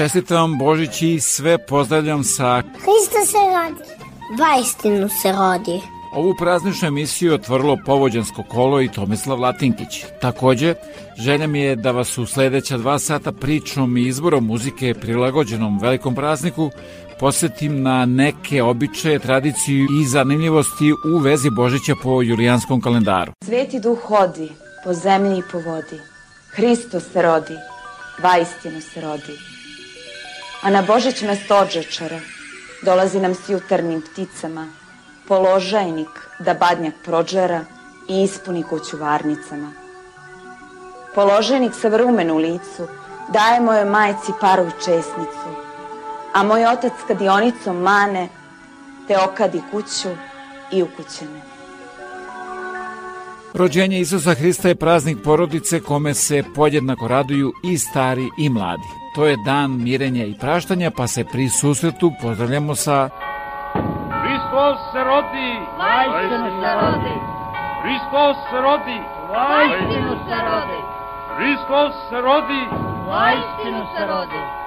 Čestitam Božić i sve pozdravljam sa Hristo se rodi. Vajstinu se rodi. Ovu prazničnu emisiju otvorilo povođansko kolo i Tomislav Latinkić. Takođe, želja mi je da vas u sledeća dva sata pričom i izborom muzike prilagođenom velikom prazniku posetim na neke običaje, tradiciju i zanimljivosti u vezi Božića po julijanskom kalendaru. Sveti duh hodi po zemlji i po vodi. Hristo se rodi, vajstinu se rodi. A na Božić mesto odžečara dolazi nam s jutarnjim pticama, položajnik da badnjak prođera i ispuni kuću varnicama. Položajnik sa vrumen u licu daje mojoj majci paru i česnicu, a moj otac kadionicom mane te okadi kuću i ukućene. Rođenje Isusa Hrista je praznik porodice kome se podjednako raduju i stari i mladi. To je dan mirenja i praštanja, pa se pri susretu pozdravljamo sa Hristos se rodi! Vajstinu se rodi! Hristos se rodi! Vajstinu se rodi! Hristos se rodi! Vajstinu se rodi!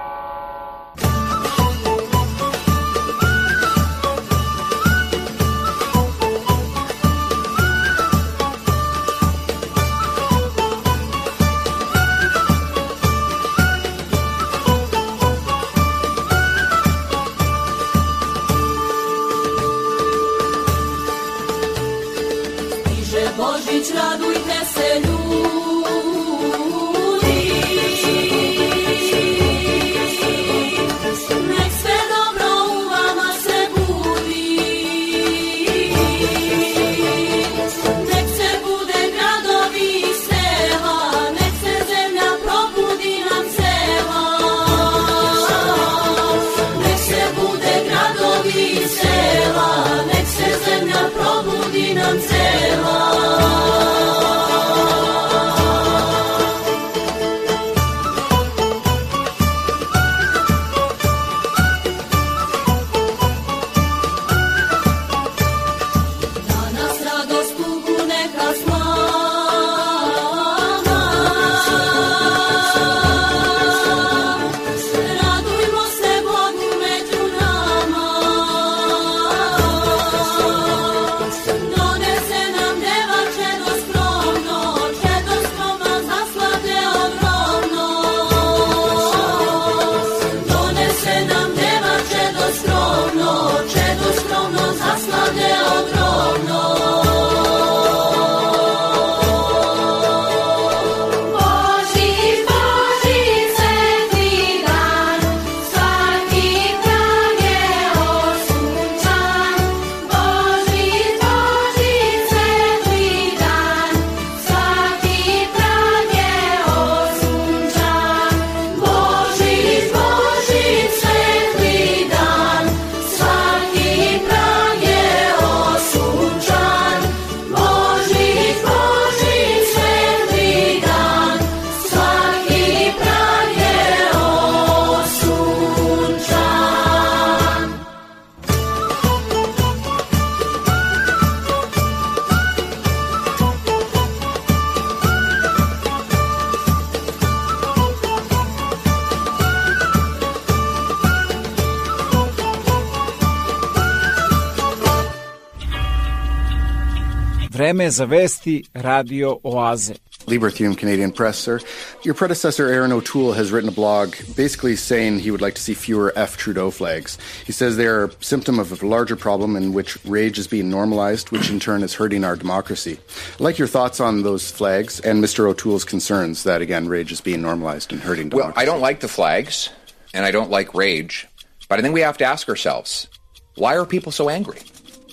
Vreme je za vesti Radio Oaze. Liberthium Canadian Press, sir. Your predecessor, Aaron O'Toole, has written a blog basically saying he would like to see fewer F. Trudeau flags. He says they're a symptom of a larger problem in which rage is being normalized, which in turn is hurting our democracy. I'd like your thoughts on those flags and Mr. O'Toole's concerns that, again, rage is being normalized and hurting democracy. Well, I don't like the flags, and I don't like rage, but I think we have to ask ourselves why are people so angry?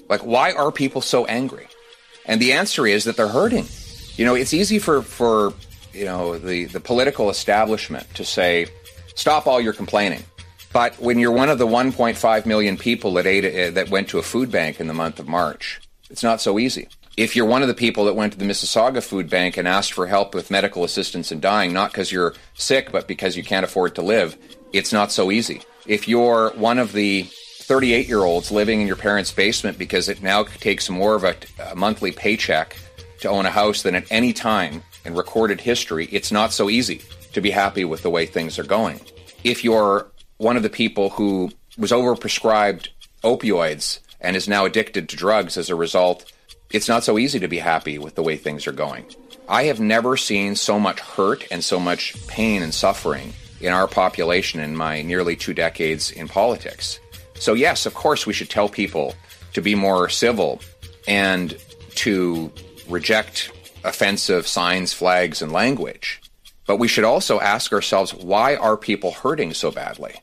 Like, why are people so angry? And the answer is that they're hurting. You know, it's easy for, for you know, the, the political establishment to say, stop all your complaining. But when you're one of the 1.5 million people that ate uh, that went to a food bank in the month of March, it's not so easy. If you're one of the people that went to the Mississauga Food Bank and asked for help with medical assistance in dying, not because you're sick, but because you can't afford to live, it's not so easy. If you're one of the 38 year olds living in your parents' basement because it now takes more of a, a monthly paycheck to own a house than at any time in recorded history, it's not so easy to be happy with the way things are going. If you're one of the people who was overprescribed opioids and is now addicted to drugs as a result, it's not so easy to be happy with the way things are going. I have never seen so much hurt and so much pain and suffering in our population in my nearly two decades in politics. So, yes, of course, we should tell people to be more civil and to reject offensive signs, flags, and language. But we should also ask ourselves why are people hurting so badly?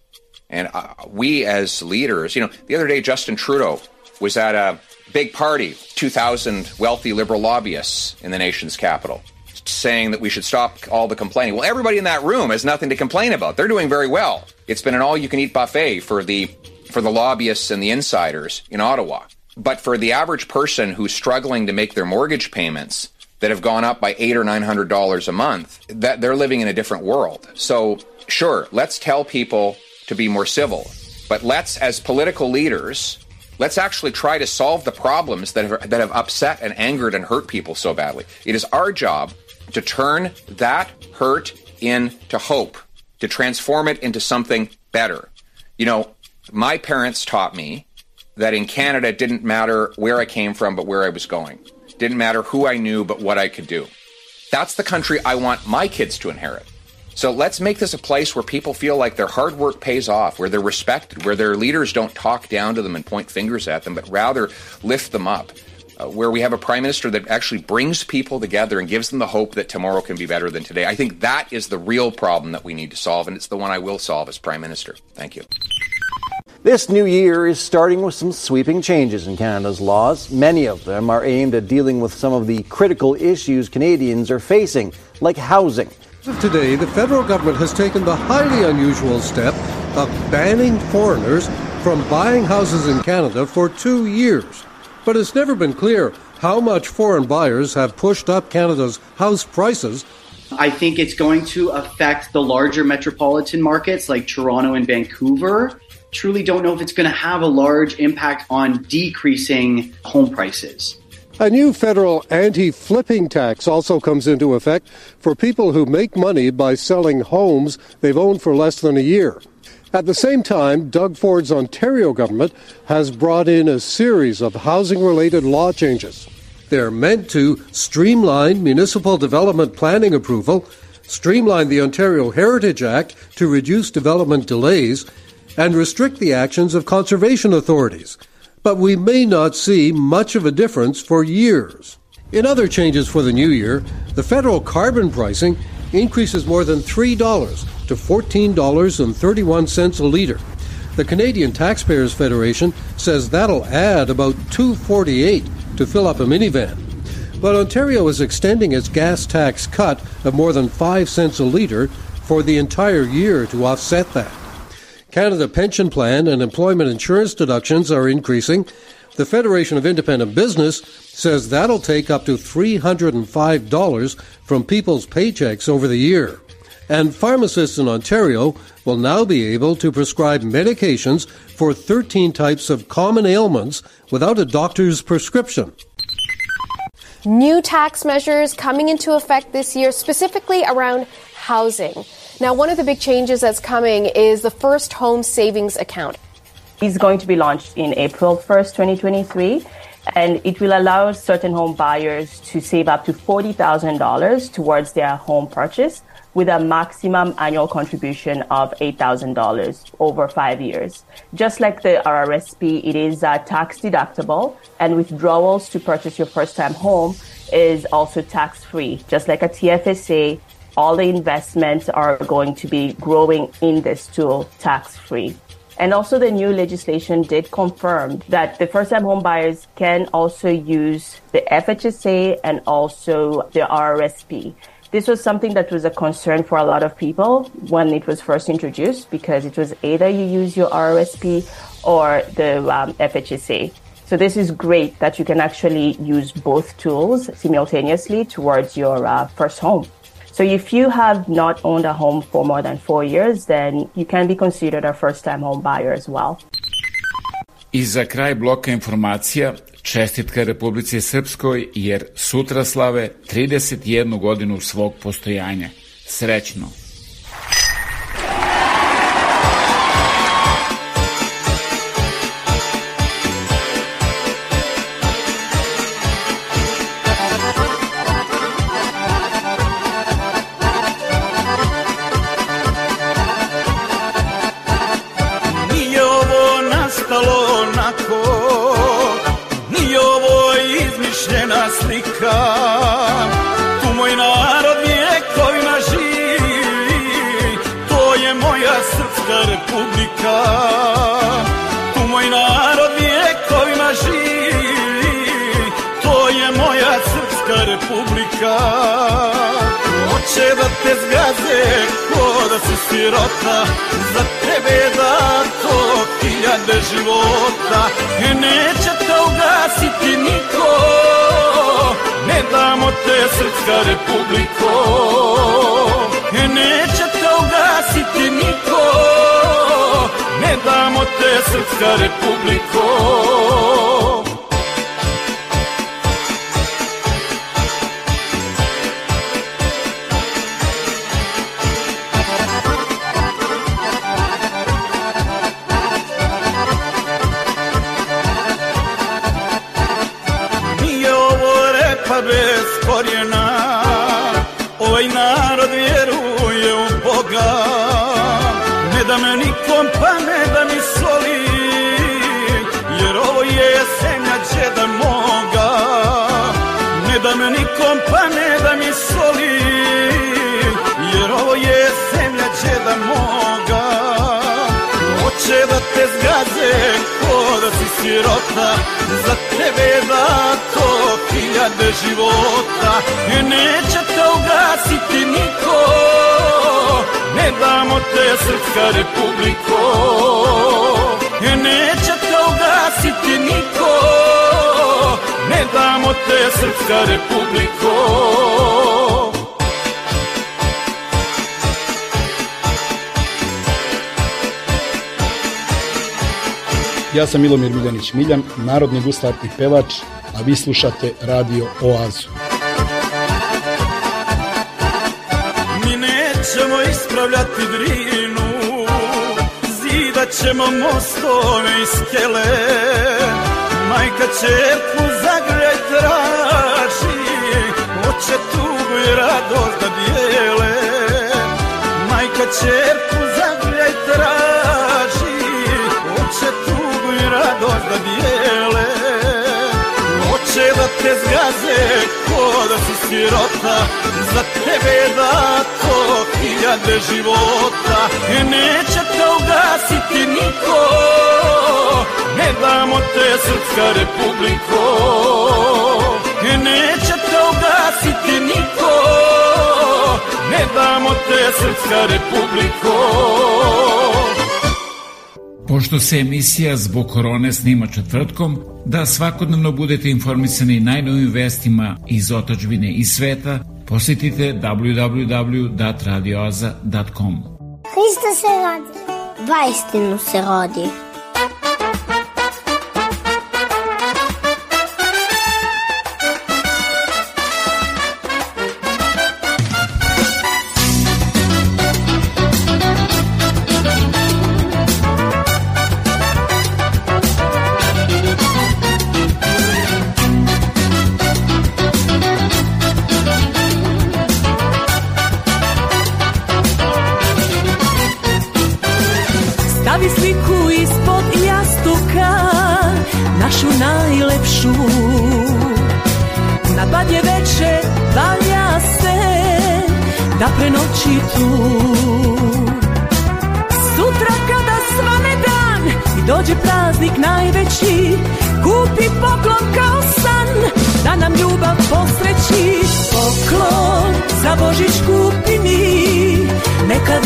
And uh, we as leaders, you know, the other day Justin Trudeau was at a big party, 2,000 wealthy liberal lobbyists in the nation's capital, saying that we should stop all the complaining. Well, everybody in that room has nothing to complain about. They're doing very well. It's been an all-you-can-eat buffet for the for the lobbyists and the insiders in Ottawa. But for the average person who's struggling to make their mortgage payments that have gone up by eight or nine hundred dollars a month, that they're living in a different world. So sure, let's tell people to be more civil, but let's, as political leaders, let's actually try to solve the problems that have, that have upset and angered and hurt people so badly. It is our job to turn that hurt into hope, to transform it into something better. You know, my parents taught me that in Canada it didn't matter where I came from, but where I was going. Didn't matter who I knew, but what I could do. That's the country I want my kids to inherit. So let's make this a place where people feel like their hard work pays off, where they're respected, where their leaders don't talk down to them and point fingers at them, but rather lift them up. Uh, where we have a prime minister that actually brings people together and gives them the hope that tomorrow can be better than today. I think that is the real problem that we need to solve, and it's the one I will solve as prime minister. Thank you. This new year is starting with some sweeping changes in Canada's laws. Many of them are aimed at dealing with some of the critical issues Canadians are facing, like housing. Today, the federal government has taken the highly unusual step of banning foreigners from buying houses in Canada for two years. But it's never been clear how much foreign buyers have pushed up Canada's house prices I think it's going to affect the larger metropolitan markets like Toronto and Vancouver truly don't know if it's going to have a large impact on decreasing home prices. A new federal anti flipping tax also comes into effect for people who make money by selling homes they've owned for less than a year. At the same time, Doug Ford's Ontario government has brought in a series of housing related law changes. They're meant to streamline municipal development planning approval, streamline the Ontario Heritage Act to reduce development delays, and restrict the actions of conservation authorities. But we may not see much of a difference for years. In other changes for the new year, the federal carbon pricing increases more than $3 to $14.31 a litre. The Canadian Taxpayers Federation says that'll add about 248 to fill up a minivan. But Ontario is extending its gas tax cut of more than 5 cents a litre for the entire year to offset that. Canada Pension Plan and employment insurance deductions are increasing. The Federation of Independent Business says that'll take up to $305 from people's paychecks over the year. And pharmacists in Ontario will now be able to prescribe medications for 13 types of common ailments without a doctor's prescription. New tax measures coming into effect this year, specifically around housing. Now, one of the big changes that's coming is the first home savings account. It's going to be launched in April 1st, 2023. and it will allow certain home buyers to save up to $40,000 towards their home purchase with a maximum annual contribution of $8,000 over five years. Just like the RRSP, it is uh, tax deductible and withdrawals to purchase your first time home is also tax free. Just like a TFSA, all the investments are going to be growing in this tool tax free. And also the new legislation did confirm that the first time home buyers can also use the FHSA and also the RRSP. This was something that was a concern for a lot of people when it was first introduced because it was either you use your RRSP or the um, FHSA. So this is great that you can actually use both tools simultaneously towards your uh, first home. So if you have not owned a home for more than four years, then you can be considered a first-time home buyer as well. I za kraj bloka informacija, čestitka Republici Srpskoj jer sutra slave 31 godinu svog postojanja. Srećno! Republika Hoće da te zgaze ko da si sirota. Za tebe da to hiljade života. E neće te ugasiti niko. Ne damo te srpska republiko. E neće te ugasiti niko. Ne damo te srpska republiko me nikom pa ne da mi soli Jer ovo je zemlja džeda moga. Hoće da te zgaze ko da si sirota Za tebe da to hiljade života. E neće te ugasiti niko Ne damo te srpska republiko. E neće te ugasiti niko Damo te srpska republiko Ja sam Milomir Miljanić Miljan, narodni guslar i pevač, a vi slušate Radio Oazu. Mi nećemo ispravljati drinu Zidat ćemo mostove i skele Majka čerku traži Hoće tugu i radost da dijele. Majka čerku zagrljaj traži Hoće tugu i radost da dijele. Hoće da te zgaze ko da si sirota Za tebe da to hiljade života. Neće te ugasiti niko Ne damo te srpska republiko E neće te ugasiti niko Ne damo te srpska republiko Pošto se emisija zbog korone snima četvrtkom, da svakodnevno budete informisani najnovim vestima iz otačbine i sveta, posjetite www.radioaza.com. Hristo se rodi. Vaistinu se rodi.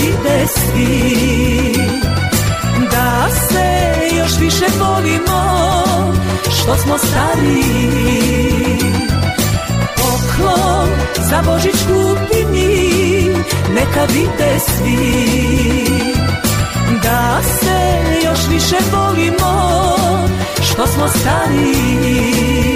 Vide svi Da se još više volimo što smo stariji Poklon za Božić kupi mi neka vide svi. Da se još više volimo što smo stariji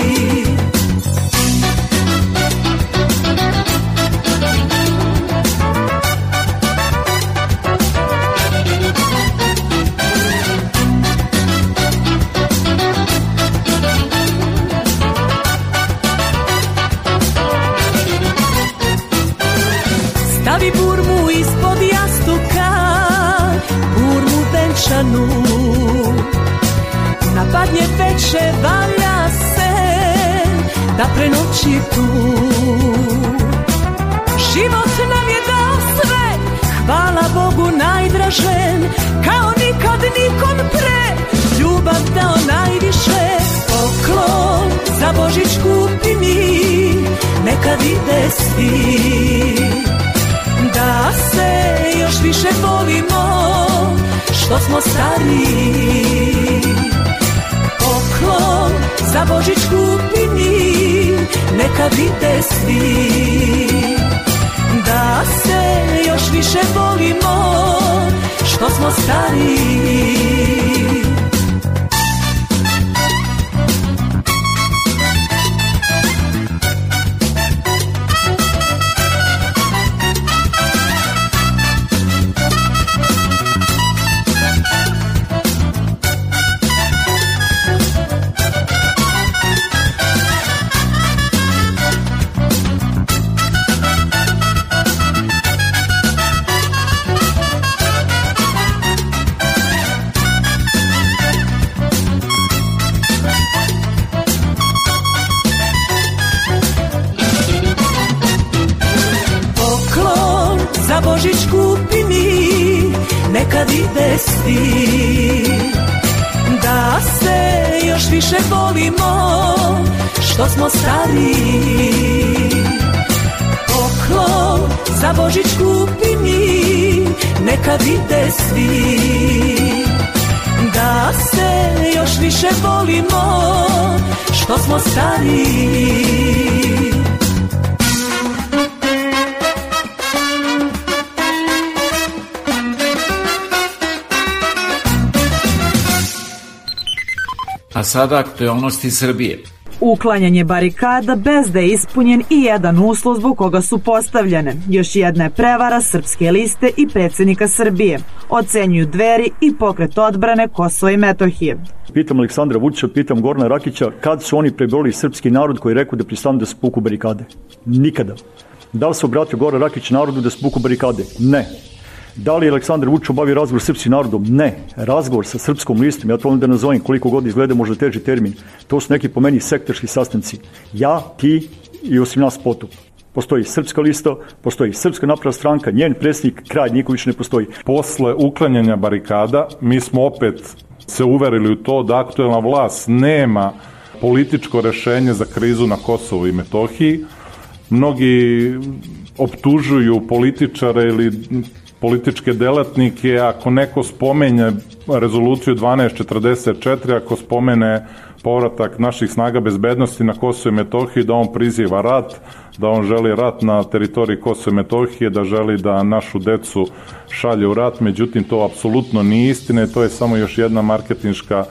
tu. Život nam je dao sve Hvala Bogu najdražen Kao nikad nikom pre. Ljubav dao najviše Poklon za Božić kupi mi Neka vide svi da se još više volimo što smo stariji. Poklon za Božić kupi neka vide svi. Da se još više volimo što smo stariji smo stariji Poklon za Božić kupi mi neka vide svi. Da se još više volimo što smo stariji A sada aktualnosti Srbije. Uklanjanje barikada bez da je ispunjen i jedan uslov zbog koga su postavljene. Još jedna je prevara Srpske liste i predsednika Srbije. Ocenjuju dveri i pokret odbrane Kosova i Metohije. Pitam Aleksandra Vučića, pitam Gorna Rakića, kad su oni prebroli srpski narod koji rekao da pristanu da se puku barikade? Nikada. Da li se obratio Goran Rakić narodu da se puku barikade? Ne. Da li Aleksandar Vučić obavio razgovor s srpskim narodom? Ne. Razgovor sa srpskom listom, ja to volim da nazovem koliko god izgleda možda teži termin, to su neki po meni sektorski sastanci. Ja, ti i osim nas potup. Postoji srpska lista, postoji srpska naprava stranka, njen predsjednik, kraj, niko više ne postoji. Posle uklanjanja barikada mi smo opet se uverili u to da aktuelna vlast nema političko rešenje za krizu na Kosovu i Metohiji. Mnogi optužuju političare ili političke delatnike, ako neko spomenje rezoluciju 1244, ako spomene povratak naših snaga bezbednosti na Kosovo i Metohiju, da on priziva rat, da on želi rat na teritoriji Kosova i Metohije, da želi da našu decu šalje u rat, međutim to apsolutno nije istina to je samo još jedna marketinška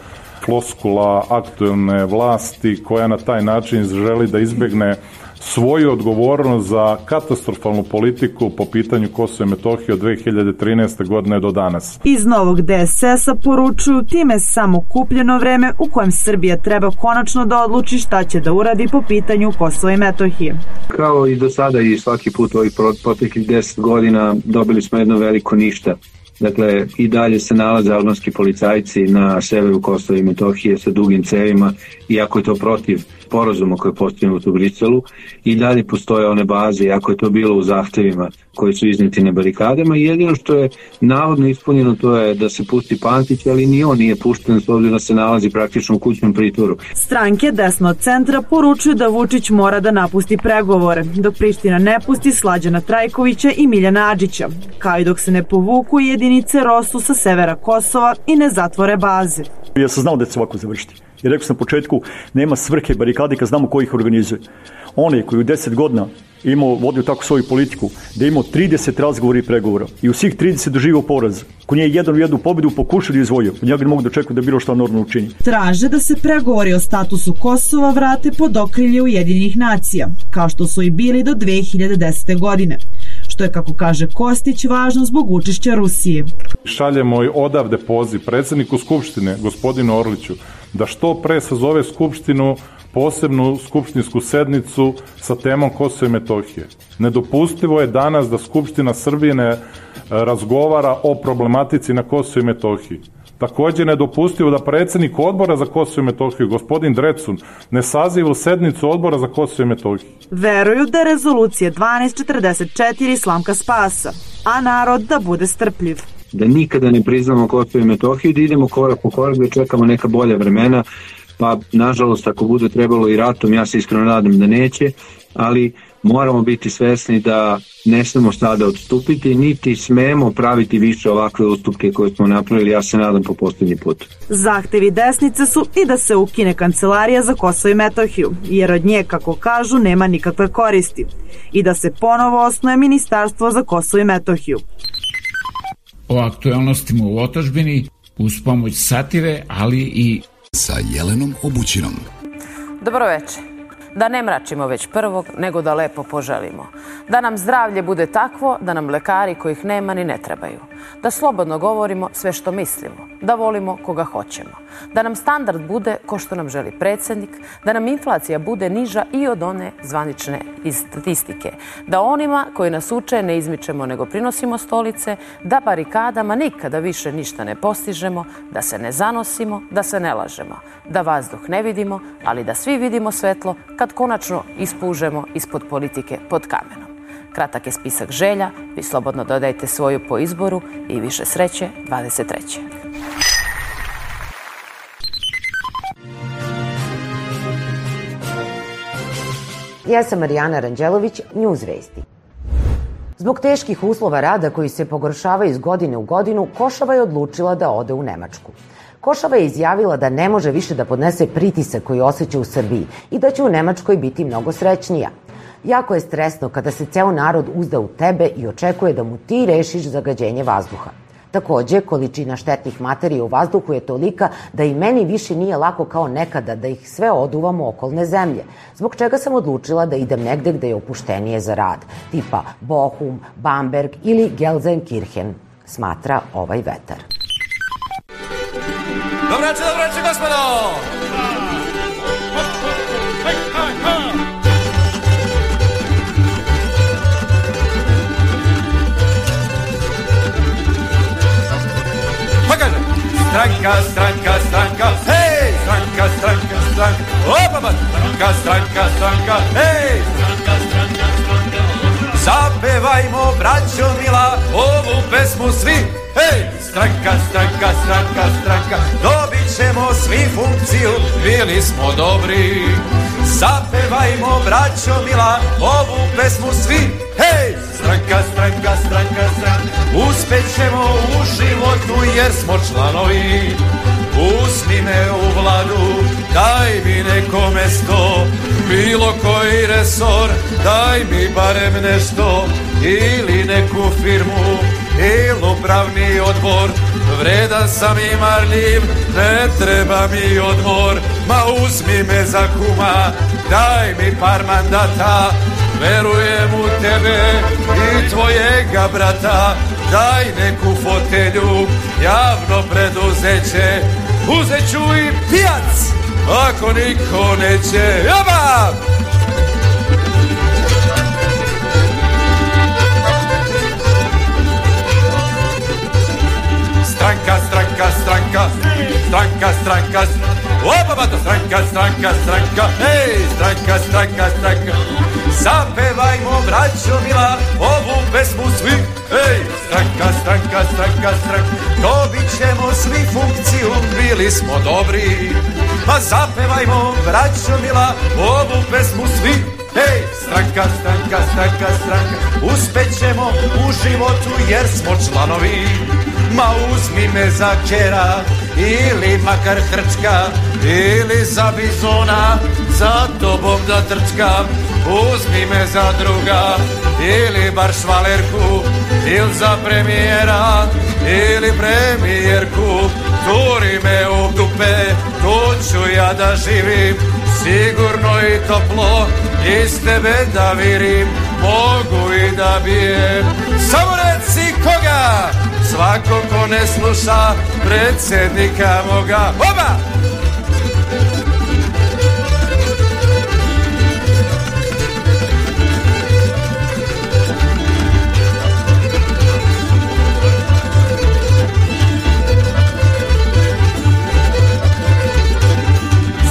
floskula aktuelne vlasti koja na taj način želi da izbegne svoju odgovornost za katastrofalnu politiku po pitanju Kosova i Metohije od 2013. godine do danas. Iz novog DSS-a poručuju time samo kupljeno vreme u kojem Srbija treba konačno da odluči šta će da uradi po pitanju Kosova i Metohije. Kao i do sada i svaki put ovih proteklih 10 godina dobili smo jedno veliko ništa. Dakle, i dalje se nalaze albanski policajci na severu Kosova i Metohije sa dugim cevima, iako je to protiv sporazuma koje je postavljeno u Briselu, i dalje postoje one baze, iako je to bilo u zahtevima koji su izneti na barikadama i jedino što je navodno ispunjeno to je da se pusti Pantić, ali ni on nije pušten s obzirom da se nalazi praktično u kućnom pritvoru. Stranke desno od centra poručuju da Vučić mora da napusti pregovore, dok Priština ne pusti Slađana Trajkovića i Miljana Adžića, kao i dok se ne povuku jedinice Rosu sa severa Kosova i ne zatvore baze. Ja sam znao da će se ovako završiti. I rekao sam na početku, nema svrhe barikade kad znamo ko ih organizuje. Oni koji u 10 godina imao, vodio tako svoju politiku, da je imao 30 razgovora i pregovora i u svih 30 doživao poraz. Ko nije jedan u jednu pobedu pokušao da izvojio, od njega ne mogu da očekuju da bilo šta normalno učini. Traže da se pregovori o statusu Kosova vrate pod okrilje Ujedinjenih nacija, kao što su i bili do 2010. godine što je, kako kaže Kostić, važno zbog učešća Rusije. Šaljemo i odavde poziv predsedniku Skupštine, gospodinu Orliću, da što pre sazove Skupštinu posebnu skupštinsku sednicu sa temom Kosova i Metohije. Nedopustivo je danas da Skupština Srbije e, razgovara o problematici na Kosovo i Metohiji. Takođe nedopustivo da predsednik odbora za Kosovo i Metohiju, gospodin Drecun, ne saziva sednicu odbora za Kosovo i Metohiju. Veruju da je rezolucija 1244 slamka spasa, a narod da bude strpljiv da nikada ne priznamo Kosovo i Metohiju, da idemo korak po korak, da čekamo neka bolja vremena, pa nažalost ako bude trebalo i ratom, ja se iskreno nadam da neće, ali moramo biti svesni da ne smemo sada odstupiti, niti smemo praviti više ovakve ustupke koje smo napravili, ja se nadam po poslednji put. Zahtevi desnice su i da se ukine kancelarija za Kosovo i Metohiju, jer od nje, kako kažu, nema nikakve koristi, i da se ponovo osnoje Ministarstvo za Kosovo i Metohiju. O aktualnostima u otačbini uz pomoć satire, ali i sa Jelenom Obućinom. Dobro večer. Da ne mračimo već prvog, nego da lepo poželimo. Da nam zdravlje bude takvo da nam lekari kojih nema ni ne trebaju. Da slobodno govorimo sve što mislimo. Da volimo koga hoćemo. Da nam standard bude ko što nam želi predsednik. Da nam inflacija bude niža i od one zvanične iz statistike. Da onima koji nas uče ne izmičemo nego prinosimo stolice. Da barikadama nikada više ništa ne postižemo. Da se ne zanosimo, da se ne lažemo. Da vazduh ne vidimo, ali da svi vidimo svetlo kad konačno ispužemo ispod politike pod kamenom. Kratak je spisak želja, vi slobodno dodajte svoju po izboru i više sreće 23. Ja sam Marijana Ranđelović, News Vesti. Zbog teških uslova rada koji se pogoršavaju iz godine u godinu, Košava je odlučila da ode u Nemačku. Košava je izjavila da ne može više da podnese pritisak koji osjeća u Srbiji i da će u Nemačkoj biti mnogo srećnija. Jako je stresno kada se ceo narod uzda u tebe i očekuje da mu ti rešiš zagađenje vazduha. Takođe, količina štetnih materija u vazduhu je tolika da i meni više nije lako kao nekada da ih sve oduvam u okolne zemlje, zbog čega sam odlučila da idem negde gde je opuštenije za rad, tipa Bochum, Bamberg ili Gelsenkirchen, smatra ovaj vetar. Dobro večer, dobro večer, gospodo! Pa kaže, stranka, stranka, stranka, hej! Stranka, stranka, stranka, opa, pa, stranka, stranka, stranka, hej! Stranka, stranka, stranka, Zapevajmo, braćo mila, ovu pesmu svi, hej! Stranka, stranka, stranka, stranka, dobit ćemo svi funkciju, bili smo dobri. Zapevajmo, braćo mila, ovu pesmu svi, hej! Stranka, stranka, stranka, stranka, uspećemo u životu jer smo članovi. Usni me u vladu, daj mi neko mesto, bilo koji resor, daj mi barem nešto, ili neku firmu, ili upravni odbor, vredan sam i marljiv, ne treba mi odmor, ma uzmi me za kuma, daj mi par mandata, verujem u tebe i tvojega brata, daj neku fotelju, javno preduzeće, uzet ću i pijac, ako niko neće, jaba! Stranka, stranka, opa bato, stranka, stranka, stranka, ej, stranka, stranka, stranka. Zapevajmo, braćo mila, ovu pesmu svi, ej, stranka, stranka, stranka, stranka. Dobit ćemo svi funkciju, bili smo dobri. Pa zapevajmo, braćo mila, ovu pesmu svi, Hej, stranka, stranka, stranka, stranka, uspećemo u životu jer smo članovi. Ma uzmi me za kera ili makar hrčka ili za bizona, za tobom da trčkam. Uzmi me za druga ili bar švalerku ili za premijera ili premijerku. Turi me u dupe, tu ću ja da živim, sigurno i toplo, iz tebe da virim, mogu i da bijem. Samo reci koga, svako ko ne sluša, predsjednika moga. Oba!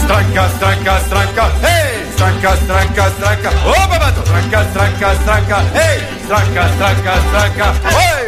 Stranka, stranka, stranka, hej! Stranka, stranka, stranka, oba! Stranka, stranka, stranka, hej! Stranka, stranka, stranka, hej!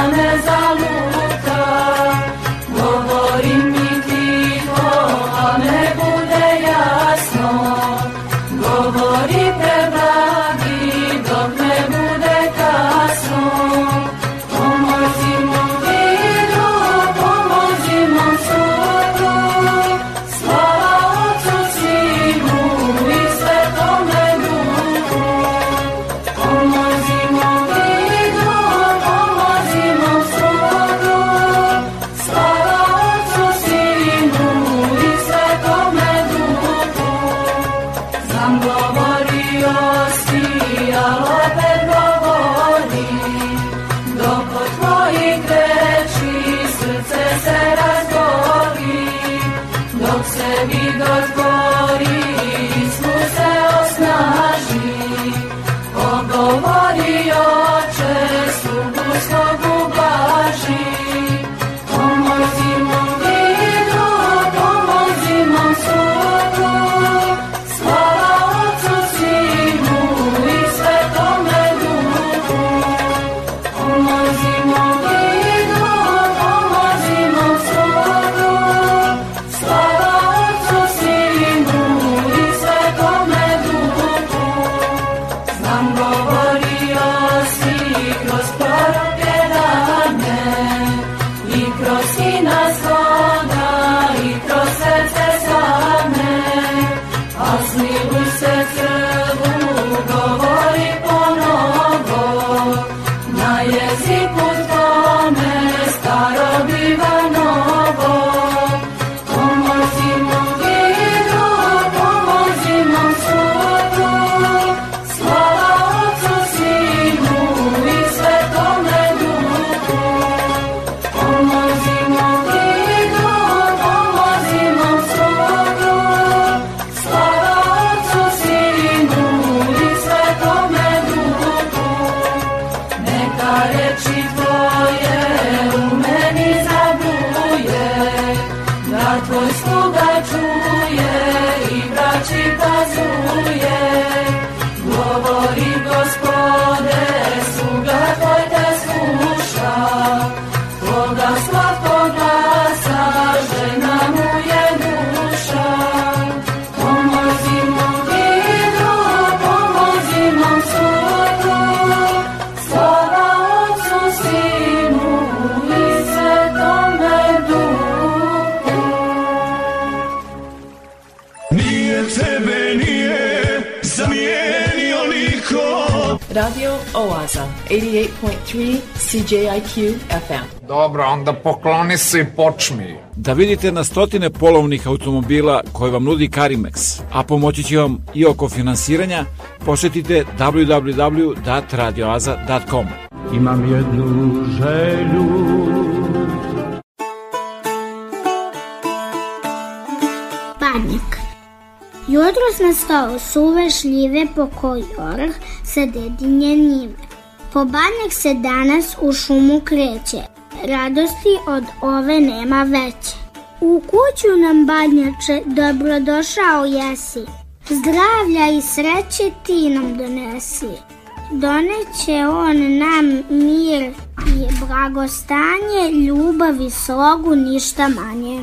Ananız 101.3 CJIQ FM. Dobro, onda pokloni se i počmi. Da vidite na stotine polovnih automobila koje vam nudi Karimex, a pomoći će vam i oko finansiranja, posetite www.radioaza.com. Imam jednu želju Panik. Jutros na stao suve šljive po kojor sa dedinje njime. Pobanjak se danas u šumu kreće, radosti od ove nema veće. U kuću nam badnjače dobrodošao jesi, zdravlja i sreće ti nam donesi. Doneće on nam mir i blagostanje, ljubav i slogu ništa manje.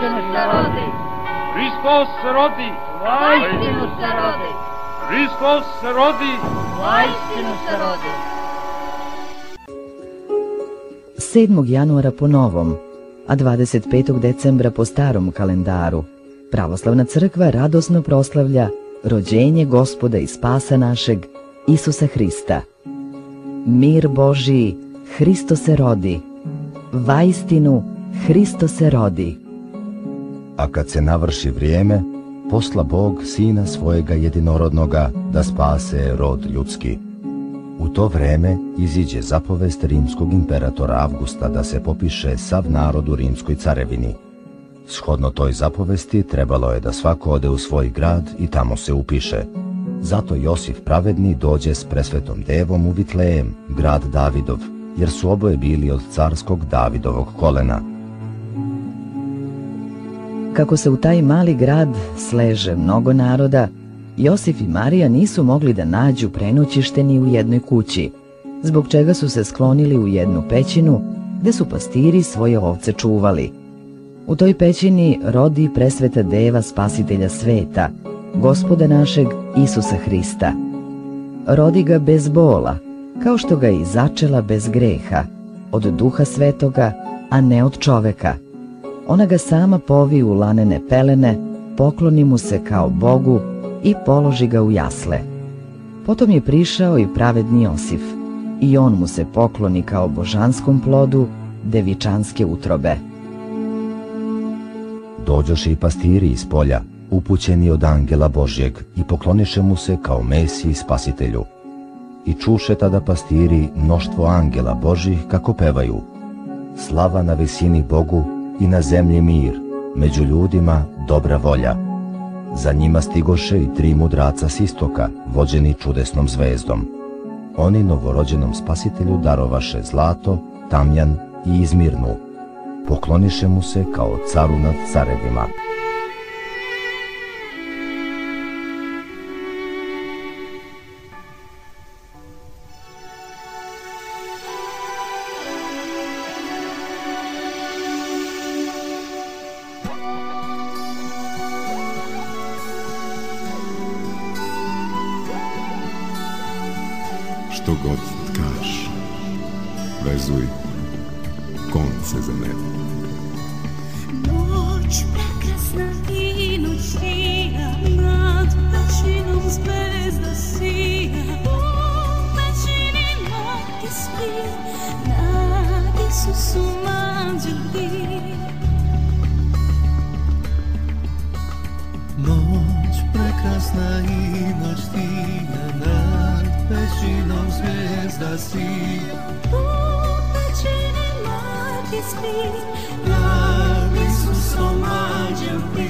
Vajstinu se rodi, Hristos se rodi, Vajstinu se rodi, Hristos se rodi, Vajstinu se rodi. 7. januara po novom, a 25. decembra po starom kalendaru, Pravoslavna crkva radosno proslavlja rođenje gospoda i spasa našeg, Isusa Hrista. Mir Božiji, Hristo se rodi, vaistinu, Hristo se rodi. A kad se navrši vrijeme, posla Bog sina svojega jedinorodnoga da spase rod ljudski. U to vreme iziđe zapovest rimskog imperatora Avgusta da se popiše sav narod u rimskoj carevini. Shodno toj zapovesti trebalo je da svako ode u svoj grad i tamo se upiše. Zato Josif pravedni dođe s presvetom devom u Vitlejem, grad Davidov, jer su oboje bili od carskog Davidovog kolena. Kako se u taj mali grad sleže mnogo naroda, Josif i Marija nisu mogli da nađu prenoćište ni u jednoj kući, zbog čega su se sklonili u jednu pećinu gde su pastiri svoje ovce čuvali. U toj pećini rodi presveta deva spasitelja sveta, gospoda našeg Isusa Hrista. Rodi ga bez bola, kao što ga i začela bez greha, od duha svetoga, a ne od čoveka. Ona ga sama povi u lanene pelene, pokloni mu se kao Bogu i položi ga u jasle. Potom je prišao i pravedni Josif, i on mu se pokloni kao božanskom plodu devičanske utrobe. Dođoše i pastiri iz polja, upućeni od angela Božjeg, i pokloniše mu se kao Mesiji spasitelju. I čuše tada pastiri mnoštvo angela Božih kako pevaju. Slava na visini Bogu i na zemlji mir, među ljudima dobra volja. Za njima stigoše i tri mudraca s istoka, vođeni čudesnom zvezdom. Oni novorođenom spasitelju darovaše zlato, tamjan i izmirnu. Pokloniše mu se kao caru nad carevima. Što god tkaš, vezuj konce za nebo. Noć prekrasna i noć sija, nad pećinom zvezda sija. U pećini majke spi, na Isusu mađe bdi. Noć prekrasna i noć tija, nad pećinom zvijezda sija. U pećini majke spi, na Isusu mađe bdi. Anđeli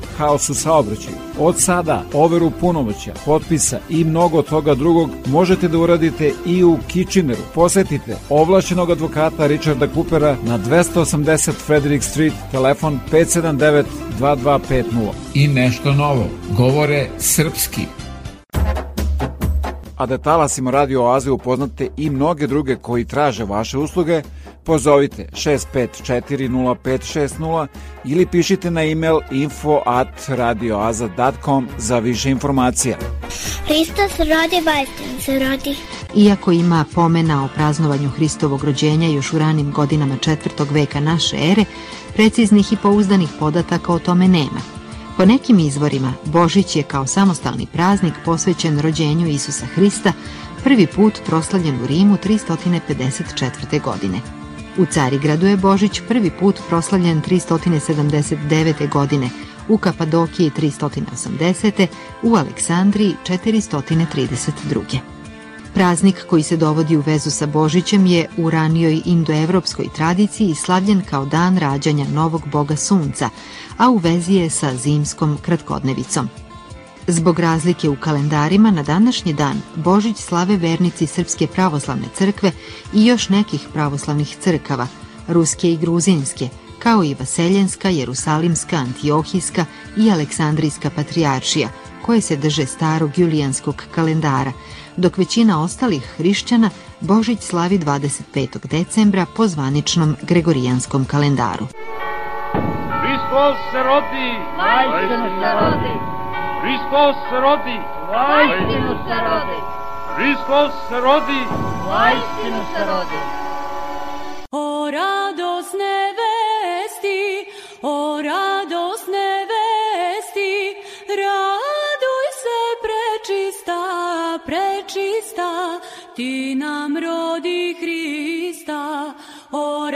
haos u saobraćaju. Od sada overu punomoća, potpisa i mnogo toga drugog možete da uradite i u Kitcheneru. Posetite ovlašenog advokata Richarda Coopera na 280 Frederick Street, telefon 579 2250. I nešto novo, govore srpski. A da talasima Radio Oaze upoznate i mnoge druge koji traže vaše usluge, pozovite 6540560 ili pišite na e-mail info at radioaza.com za više informacija. Hristos rodi, vajstin se rodi. Iako ima pomena o praznovanju Hristovog rođenja još u ranim godinama četvrtog veka naše ere, preciznih i pouzdanih podataka o tome nema. Po nekim izvorima, Božić je kao samostalni praznik posvećen rođenju Isusa Hrista prvi put proslavljen u Rimu 354. godine. U Carigradu je Božić prvi put proslavljen 379. godine, u Kapadokiji 380. u Aleksandriji 432. Praznik koji se dovodi u vezu sa Božićem je u ranijoj indoevropskoj tradiciji slavljen kao dan rađanja novog boga sunca, a u vezi je sa zimskom kratkodnevicom. Zbog razlike u kalendarima na današnji dan Božić slave vernici Srpske pravoslavne crkve i još nekih pravoslavnih crkava, ruske i gruzinske, kao i Vaseljenska, Jerusalimska, Antiohijska i Aleksandrijska patrijaršija, koje se drže starog julijanskog kalendara, dok većina ostalih hrišćana Božić slavi 25. decembra po zvaničnom gregorijanskom kalendaru. Hristos se rodi, Vajstinu se rodi, Hristos se rodi, vajstinu se rodi, Hristos se rodi, vajstinu se rodi. O radosne vesti, o radosne vesti, raduj se prečista, prečista, ti nam rodi Hrista. O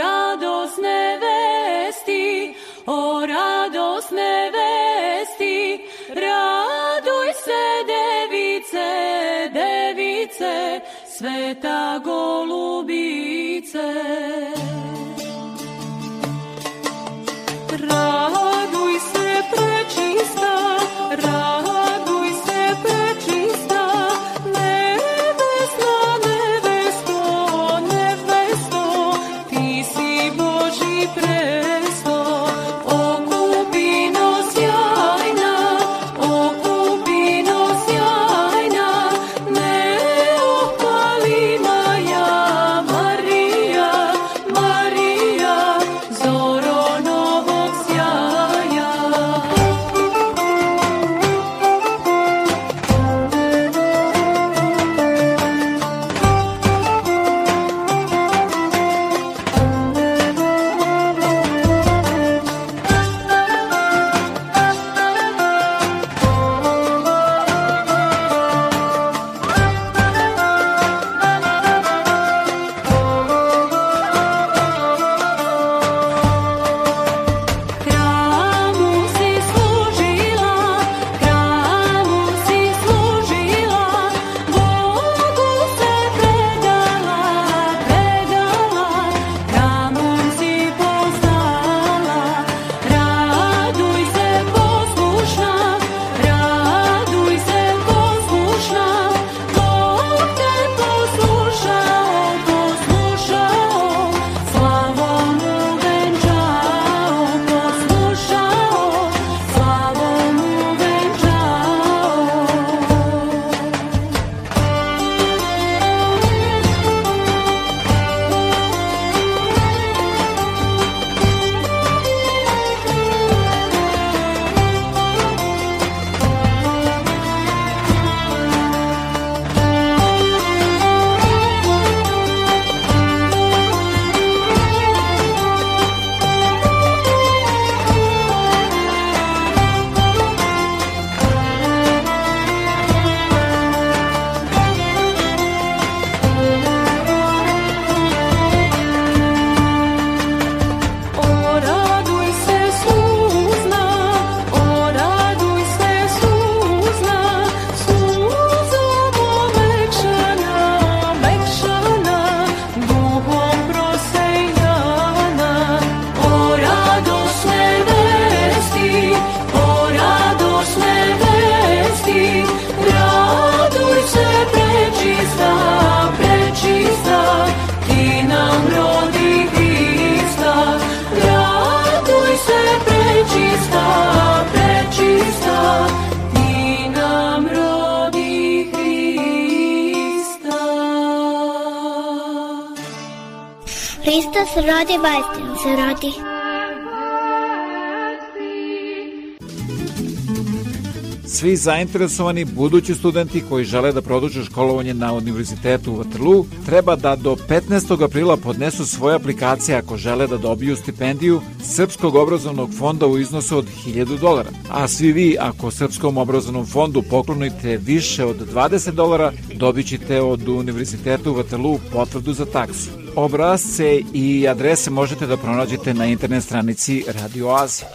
zainteresovani budući studenti koji žele da produže školovanje na Univerzitetu u Waterloo treba da do 15. aprila podnesu svoje aplikacije ako žele da dobiju stipendiju Srpskog obrazovnog fonda u iznosu od 1000 dolara. A svi vi ako Srpskom obrazovnom fondu poklonite više od 20 dolara dobit ćete od Univerzitetu u Waterloo potvrdu za taksu. Obrazce i adrese možete da pronađete na internet stranici Radio Azija.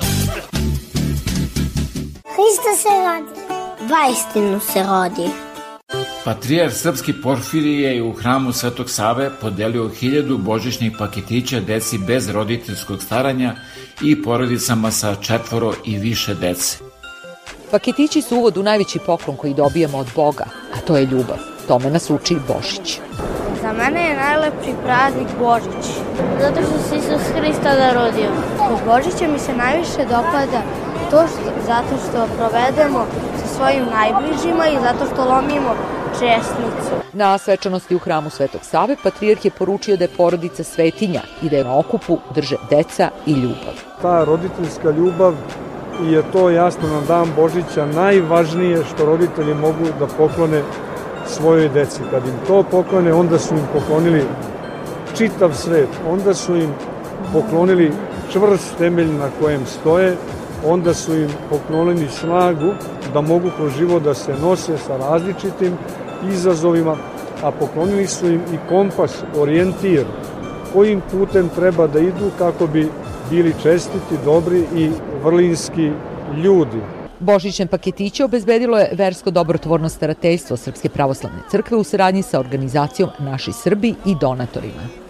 Hristo se rodi. Vajstinu se rodi. Patrijar srpski Porfirije je u hramu Svetog Save podelio hiljadu božićnih paketića deci bez roditeljskog staranja i porodicama sa četvoro i više dece. Paketići su uvod u najveći poklon koji dobijamo od Boga, a to je ljubav. Tome nas uči Božić. Za mene je najlepši praznik Božić, zato što se Isus Hrista narodio. Kod Božića mi se najviše dopada to što, zato što provedemo svojim najbližima i zato što lomimo česnicu. Na svečanosti u hramu Svetog Save patrijarh je poručio da je porodica svetinja i da je na okupu drže deca i ljubav. Ta roditeljska ljubav je to jasno na dan Božića najvažnije što roditelji mogu da poklone svojoj deci. Kad im to poklone, onda su im poklonili čitav svet, onda su im poklonili čvrst temelj na kojem stoje, onda su im poklonili snagu da mogu kroz život da se nose sa različitim izazovima, a poklonili su im i kompas, orijentir, kojim putem treba da idu kako bi bili čestiti, dobri i vrlinski ljudi. Božićne paketiće obezbedilo je Versko dobrotvorno starateljstvo Srpske pravoslavne crkve u saradnji sa organizacijom Naši Srbi i donatorima.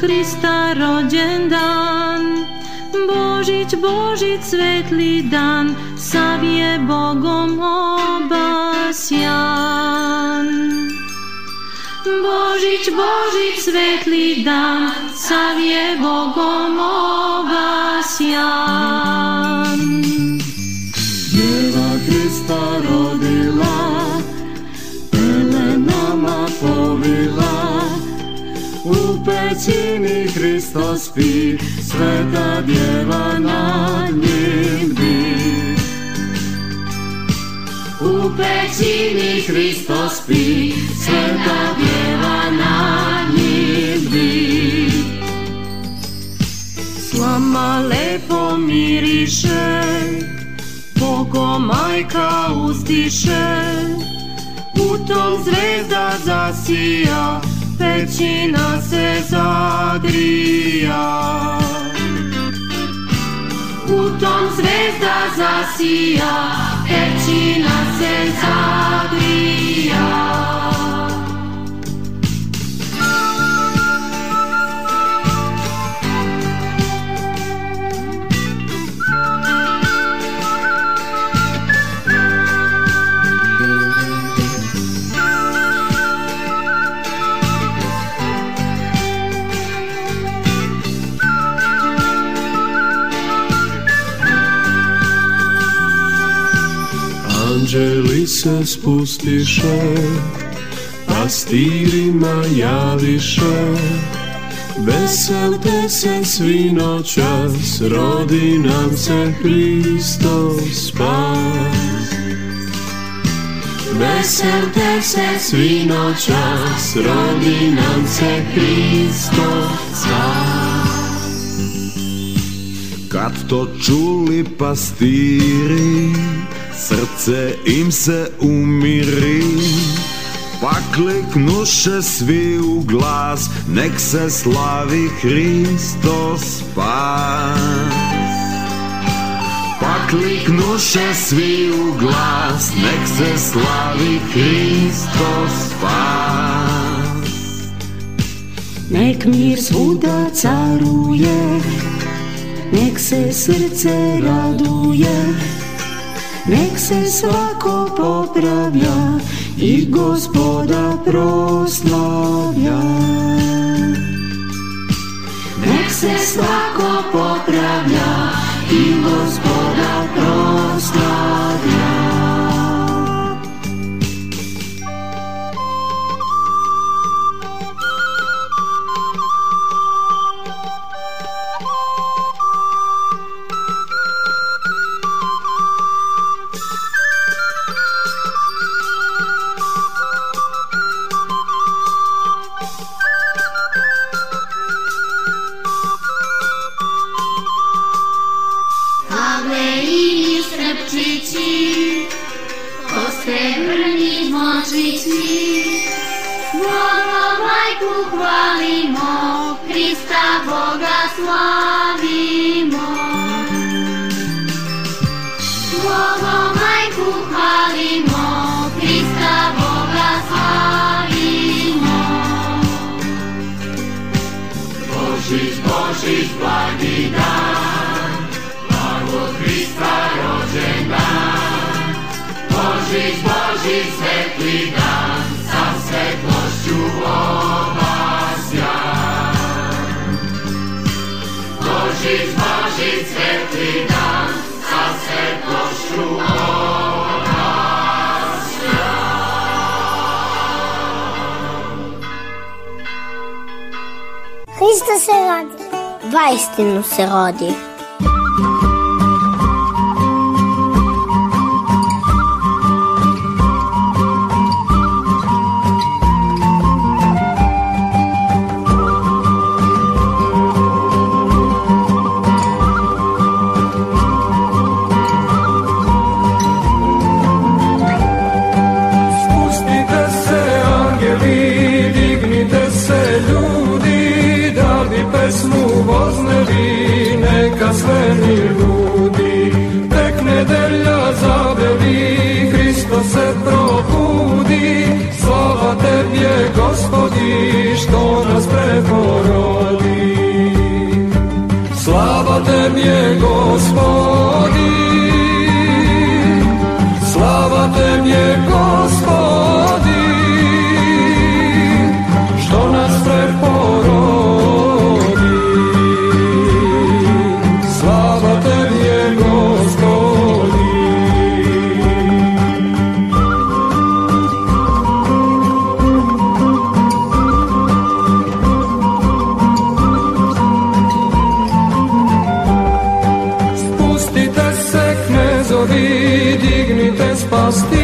Blago Hrista rođendan. Božić, Božić, svetli dan, sav je Bogom obasjan. Božić, Božić, svetli dan, sav je Bogom obasjan. Sveta djeva nad njim. U pećini Hristo spi, sveta djeva na njim bdi. Slama lepo miriše, Bogo majka uzdiše, u tom zvezda zasija, pećina se zagrija. U tom zvezda zasija, pećina se zagrija. Se spustiše, pastirima javiše, Veselte se svi noćas, rodi nam se Hristos spas. Veselte se svi noćas, rodi nam se Hristos spas. Kad to čuli pastiri, Сърце им се умири, пак лекнуше свил глас, нек се слави Христос пак. Пак ликнуше свил глас, нек се слави Христос пак. Нек мир свуда царuje, nech se srdce raduje, nek se svako popravlja i gospoda proslavlja. Nek se svako popravlja i gospoda proslavlja. Božić, Božić, blagi dan, blago Hrista rođen dan. Božić, Božić, се роди. Вайстино се роди. Slava tebje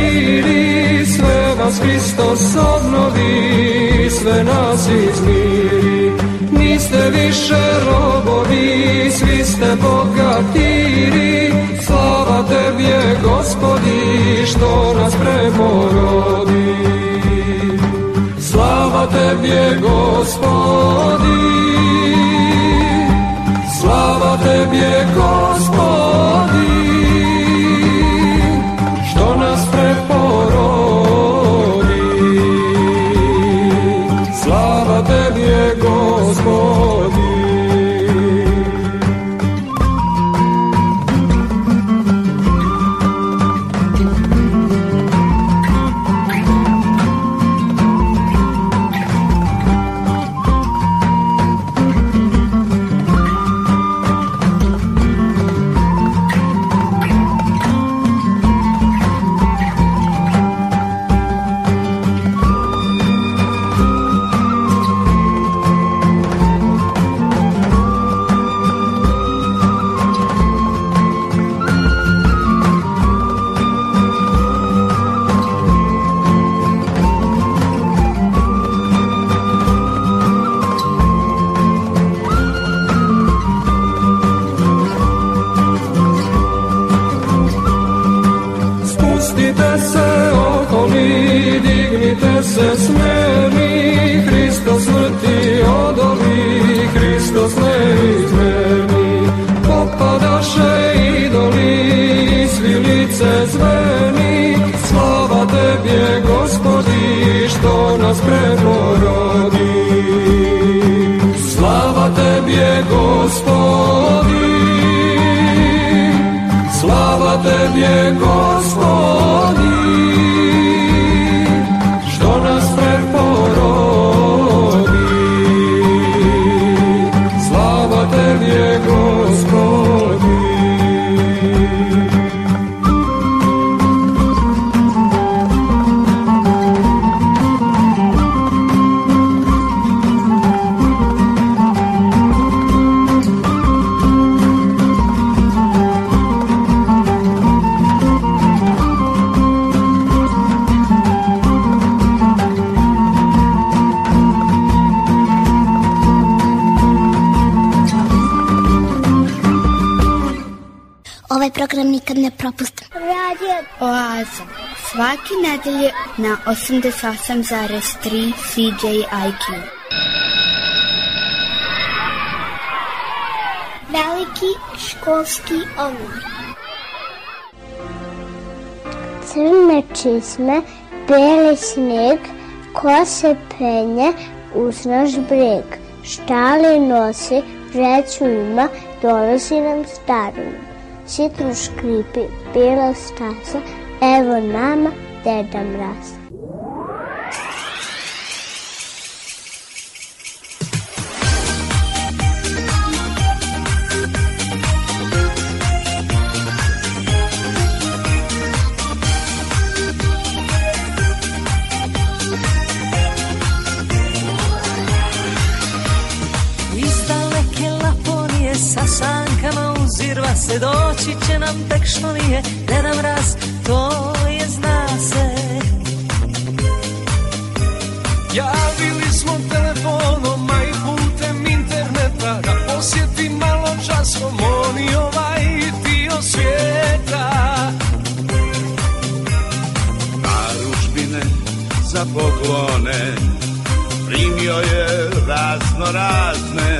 spastiri, sve vas Hristos obnovi, sve nas izmiri. Niste više robovi, svi ste bogatiri, slava tebje gospodi, što nas preporodi. Slava tebje gospodi, slava tebje gospodi, nedelje na 88,3 CJIQ. Veliki školski omor. Crne čizme, beli sneg, ko se penje uz naš breg. Štali nosi, vreću ima, donosi nam starinu. Sitno škripi, bila staza, evo nama Deda Mraz. Iz razno razne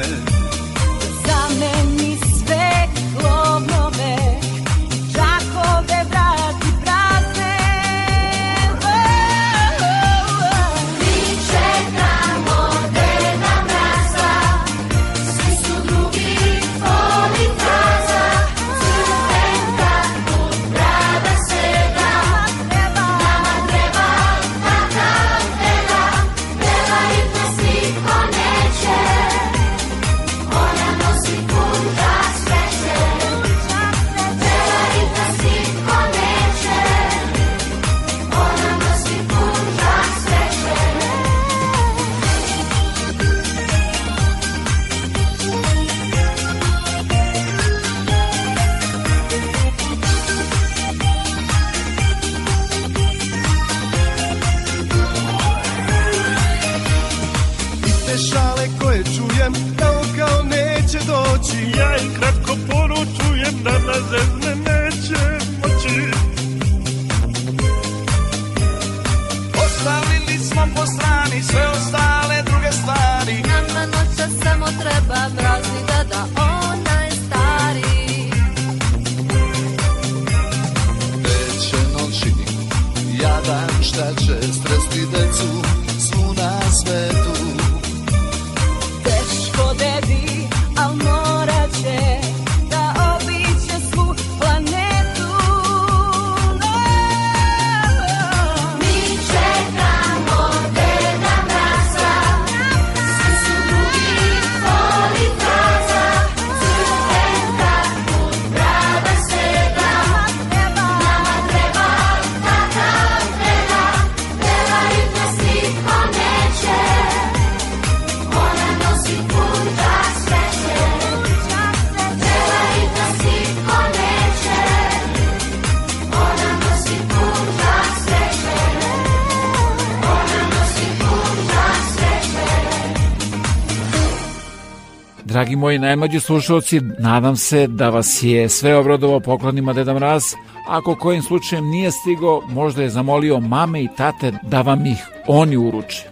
moji najmlađi slušalci, nadam se da vas je sve obradovao poklonima Deda Mraz. Ako kojim slučajem nije stigo, možda je zamolio mame i tate da vam ih oni uruče.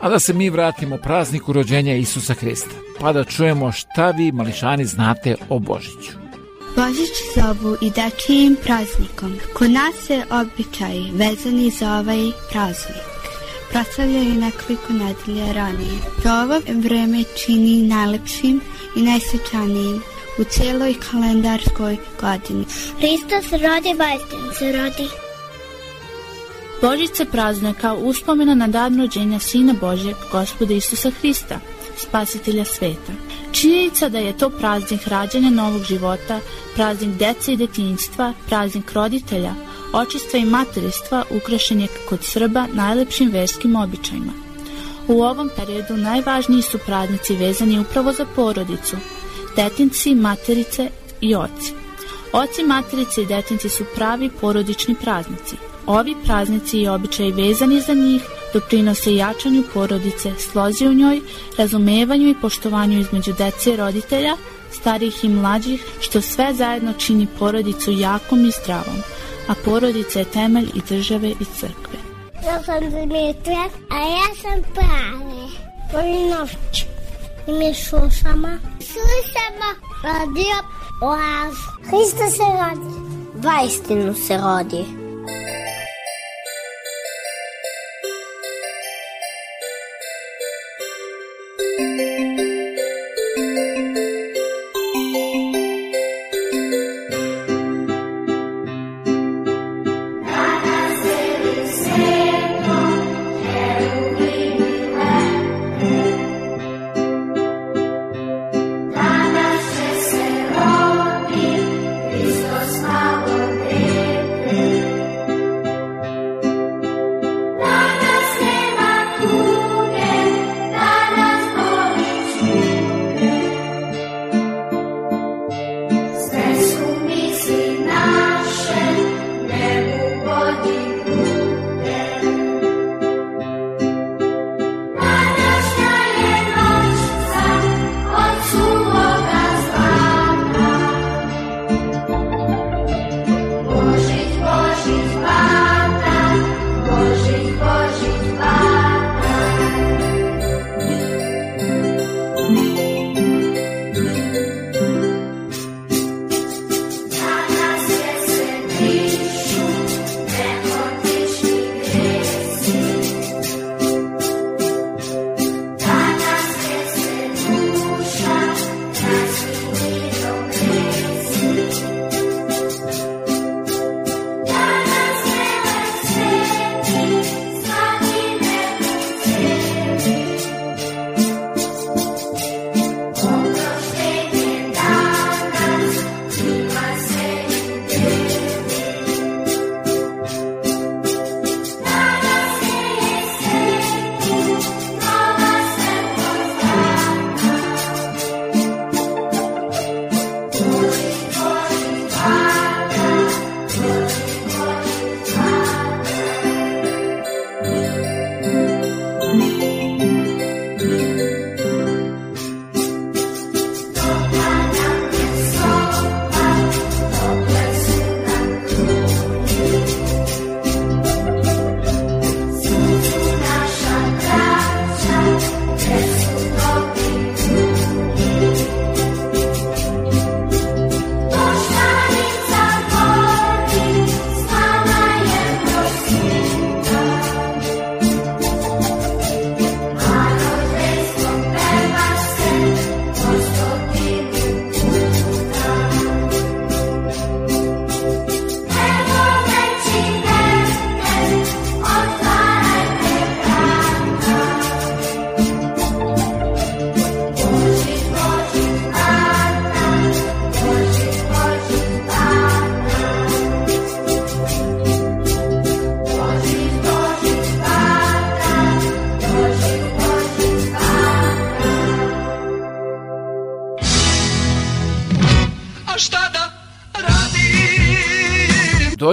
A da se mi vratimo prazniku rođenja Isusa Hrista, pa da čujemo šta vi mališani znate o Božiću. Božić zovu i dečijim praznikom. Kod nas se običaj vezani za ovaj praznik. proslavljaju nekoliko nedelje ranije. To ovo vreme čini najlepšim i najsvečanijim u cijeloj kalendarskoj godini. Hristos rodi, vajstin se rodi. Božić se praznuje kao uspomena na dan rođenja Sina Božjeg, Gospoda Isusa Hrista, spasitelja sveta. Činjenica da je to praznik rađanja novog života, praznik dece i detinjstva, praznik roditelja, očistva i materistva ukrašen je kod Srba najlepšim verskim običajima. U ovom periodu najvažniji su praznici vezani upravo za porodicu, detinci, materice i oci. Oci, materice i detinci su pravi porodični praznici. Ovi praznici i običaji vezani za njih doprinose jačanju porodice, slozi u njoj, razumevanju i poštovanju između dece i roditelja, starih i mlađih, što sve zajedno čini porodicu jakom i zdravom, a porodica je temelj i države i crkve. Ja sam Dimitra, a ja sam Prave. Volim noć. I mi slušamo. Slušamo radio Oaz. Hristo se rodi. Vajstinu se rodi.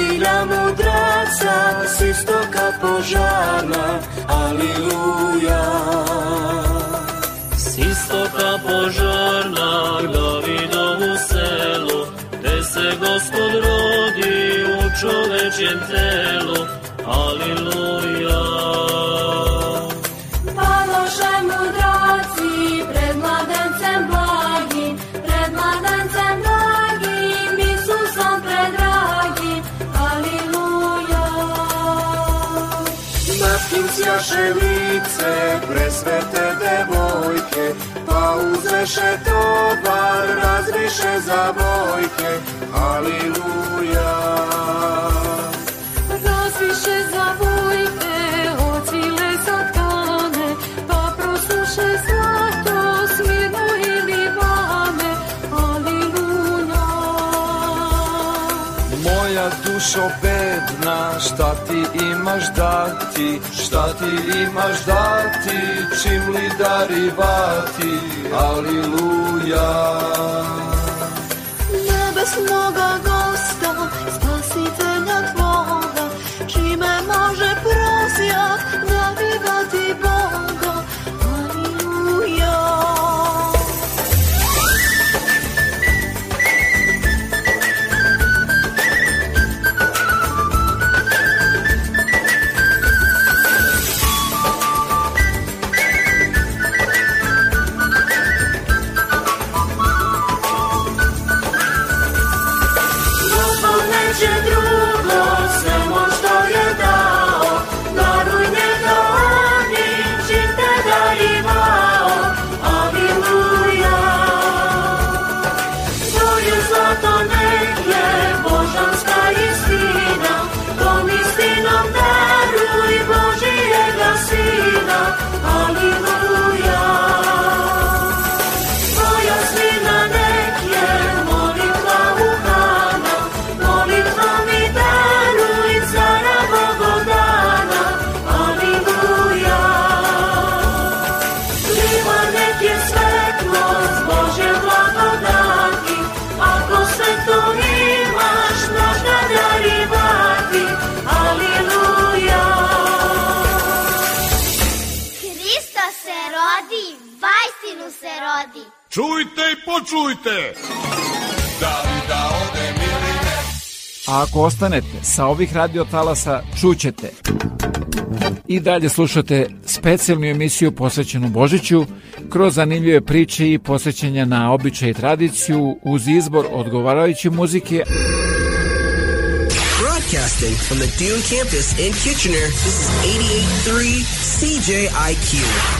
Vodilja mudraca s istoka požarna Aliluja S istoka požarna Davidovu selu Gde se gospod rodi u čovečjem telu Aliluja naše lice, presvete devojke, pa uzeše to bar, razviše za bojke, haliluja. Razviše za bojke, ocvile za tone, pa prosluše zlato, smirno ili vane, haliluja. Moja dušo bez šta ti imaš dati, šta ti imaš dati, čim li darivati, aliluja. Nebesnoga gosta, spasitelja tvoga, čime može prosjak darivati Boga. Čujte! Da li da odem ili ne? A ako ostanete sa ovih radiotalasa, čućete i dalje slušate specijalnu emisiju posvećenu Božiću kroz zanimljive priče i posvećenja na običaj i tradiciju uz izbor odgovarajuće muzike Broadcasting from the Dune campus in Kitchener, this is 88.3 CJIQ.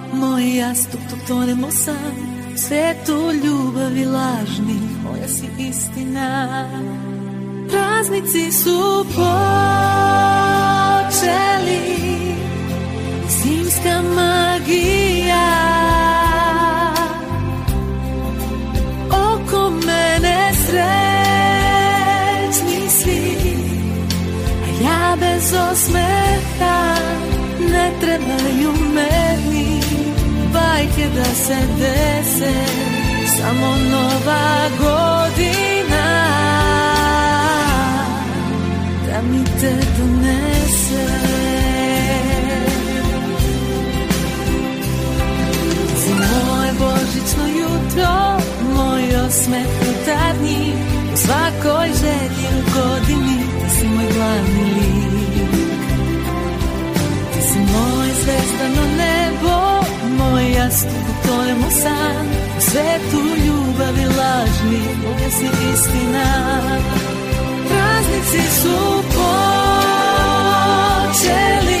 moj jastuk dok tonemo sam, u svetu ljubavi lažnih, moja si istina. Praznici su počeli, zimska magija oko mene srećni svi a ja bez osmeha ne trebaju bajke da se dese samo nova godina. Da mi te donese. Si moje božićno jutro, moj osmeh jutarnji, u svakoj želji u godini, ti si moj glavni lik. Ti si moje zvezdano nebo, moj jastuk u tonemo san, u svetu ljubavi lažni, moja si istina. Praznici su počeli,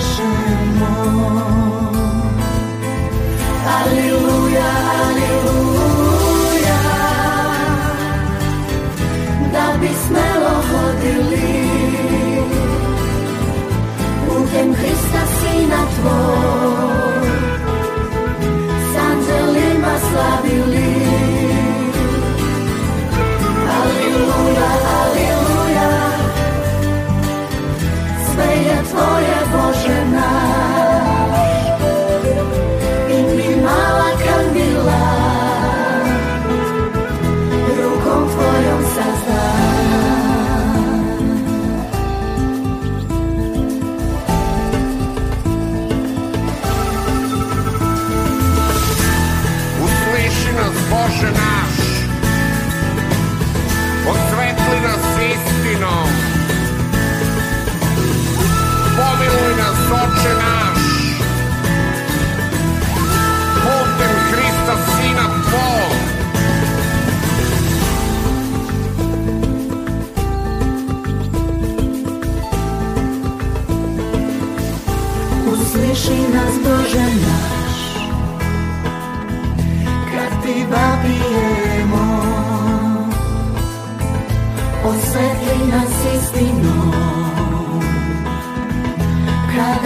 是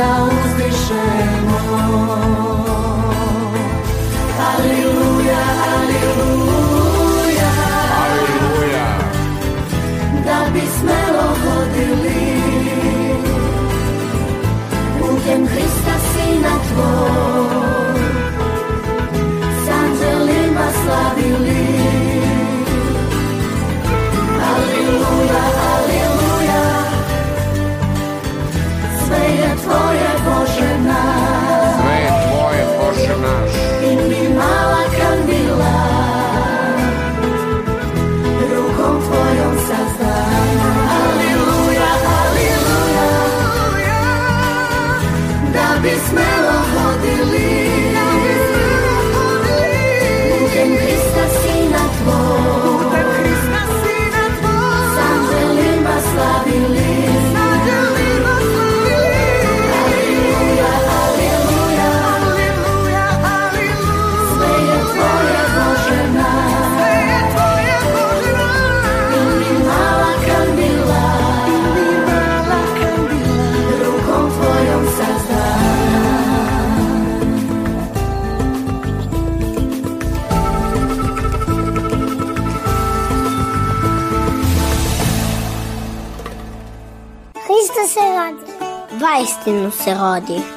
nada os deixemos. Vaistinu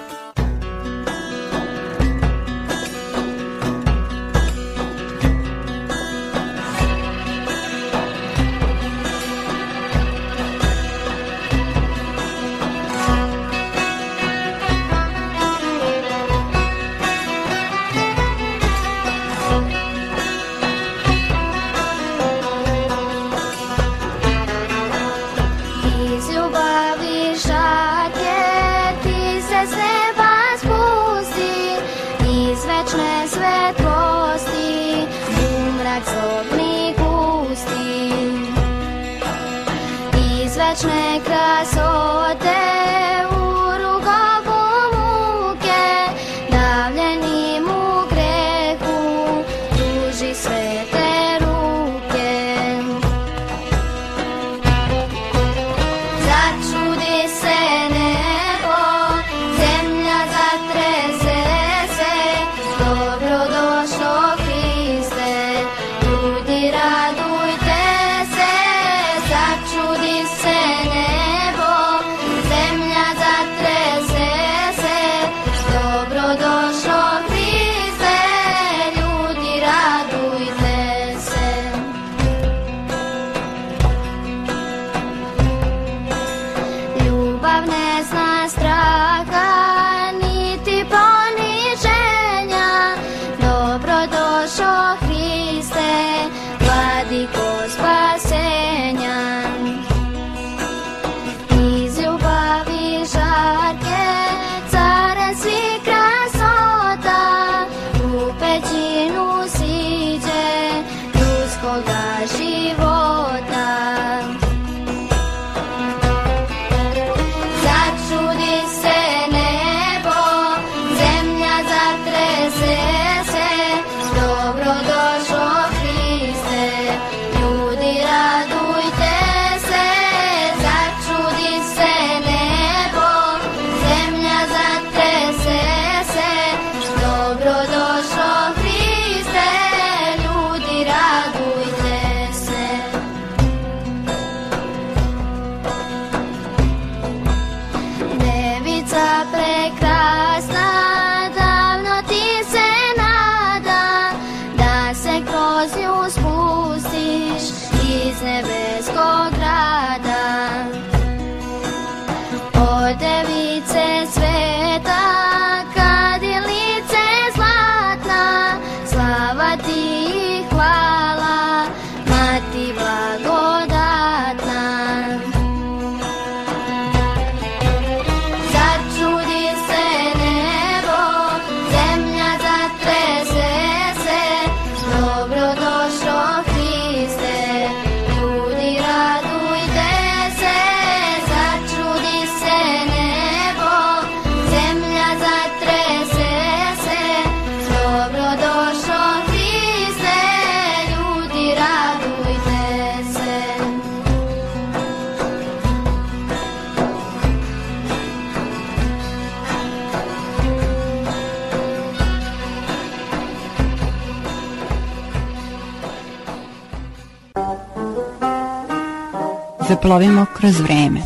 zaplovimo kroz vreme.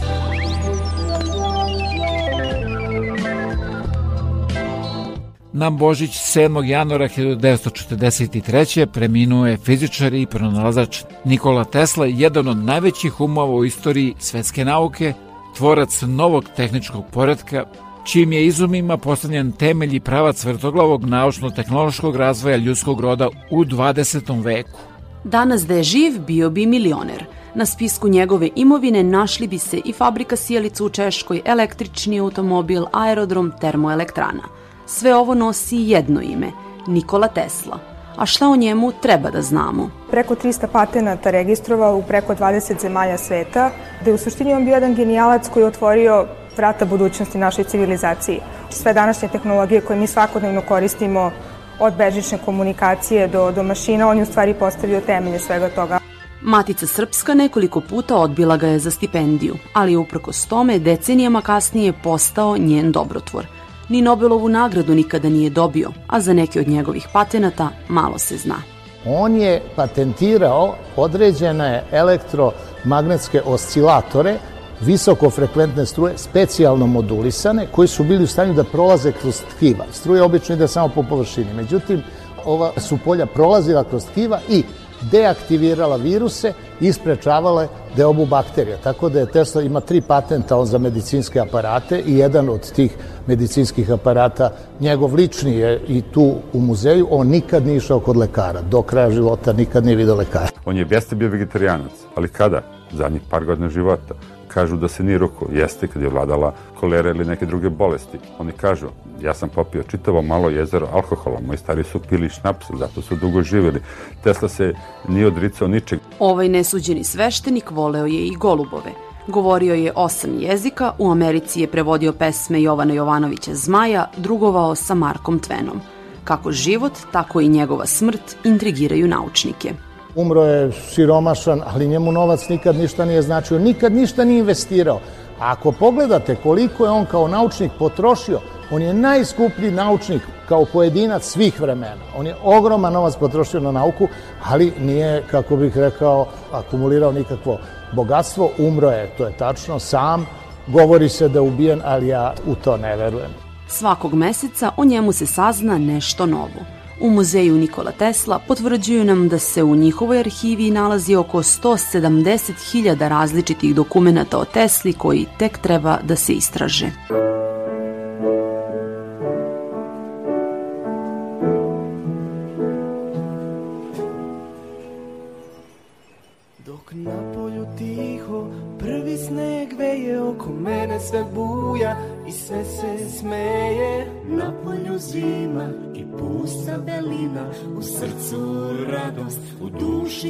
Na Božić 7. januara 1943. preminuo je fizičar i pronalazač Nikola Tesla, jedan od najvećih umova u istoriji svetske nauke, tvorac novog tehničkog poredka, čijim je izumima postavljen temelj i pravac vrtoglavog naučno-tehnološkog razvoja ljudskog roda u 20. veku. Danas da je živ, bio bi milioner. Na spisku njegove imovine našli bi se i fabrika sjelica u Češkoj, električni automobil, aerodrom, termoelektrana. Sve ovo nosi jedno ime, Nikola Tesla. A šta o njemu treba da znamo? Preko 300 patenata registrovao u preko 20 zemalja sveta, da je u suštini on bio jedan genijalac koji je otvorio vrata budućnosti našoj civilizaciji. Sve današnje tehnologije koje mi svakodnevno koristimo od bežične komunikacije do, do mašina, on je u stvari postavio temelje svega toga. Matica Srpska nekoliko puta odbila ga je za stipendiju, ali je uprkos tome decenijama kasnije postao njen dobrotvor. Ni Nobelovu nagradu nikada nije dobio, a za neke od njegovih patenata malo se zna. On je patentirao određene elektromagnetske oscilatore visokofrekventne struje, specijalno modulisane, koji su bili u stanju da prolaze kroz tkiva. Struje obično ide samo po površini. Međutim, ova su polja prolazila kroz tkiva i deaktivirala viruse i isprečavala deobu bakterija. Tako da je Tesla ima tri patenta on za medicinske aparate i jedan od tih medicinskih aparata, njegov lični je i tu u muzeju, on nikad nije išao kod lekara. Do kraja života nikad nije vidio lekara. On je jeste bio vegetarijanac, ali kada? Zadnjih par godina života kažu da se nije ruko. Jeste kad je vladala kolera ili neke druge bolesti. Oni kažu, ja sam popio čitavo malo jezero alkohola, moji stari su pili šnaps, zato su dugo živjeli. Tesla se nije odricao ničeg. Ovaj nesuđeni sveštenik voleo je i golubove. Govorio je osam jezika, u Americi je prevodio pesme Jovana Jovanovića Zmaja, drugovao sa Markom Tvenom. Kako život, tako i njegova smrt intrigiraju naučnike. Umro je siromašan, ali njemu novac nikad ništa nije značio, nikad ništa nije investirao. A ako pogledate koliko je on kao naučnik potrošio, on je najskuplji naučnik kao pojedinac svih vremena. On je ogroman novac potrošio na nauku, ali nije, kako bih rekao, akumulirao nikakvo bogatstvo. Umro je, to je tačno, sam. Govori se da je ubijen, ali ja u to ne verujem. Svakog meseca o njemu se sazna nešto novo. U muzeju Nikola Tesla potvrđuju nam da se u njihovoj arhivi nalazi oko 170.000 različitih dokumenta o Tesli koji tek treba da se istraže.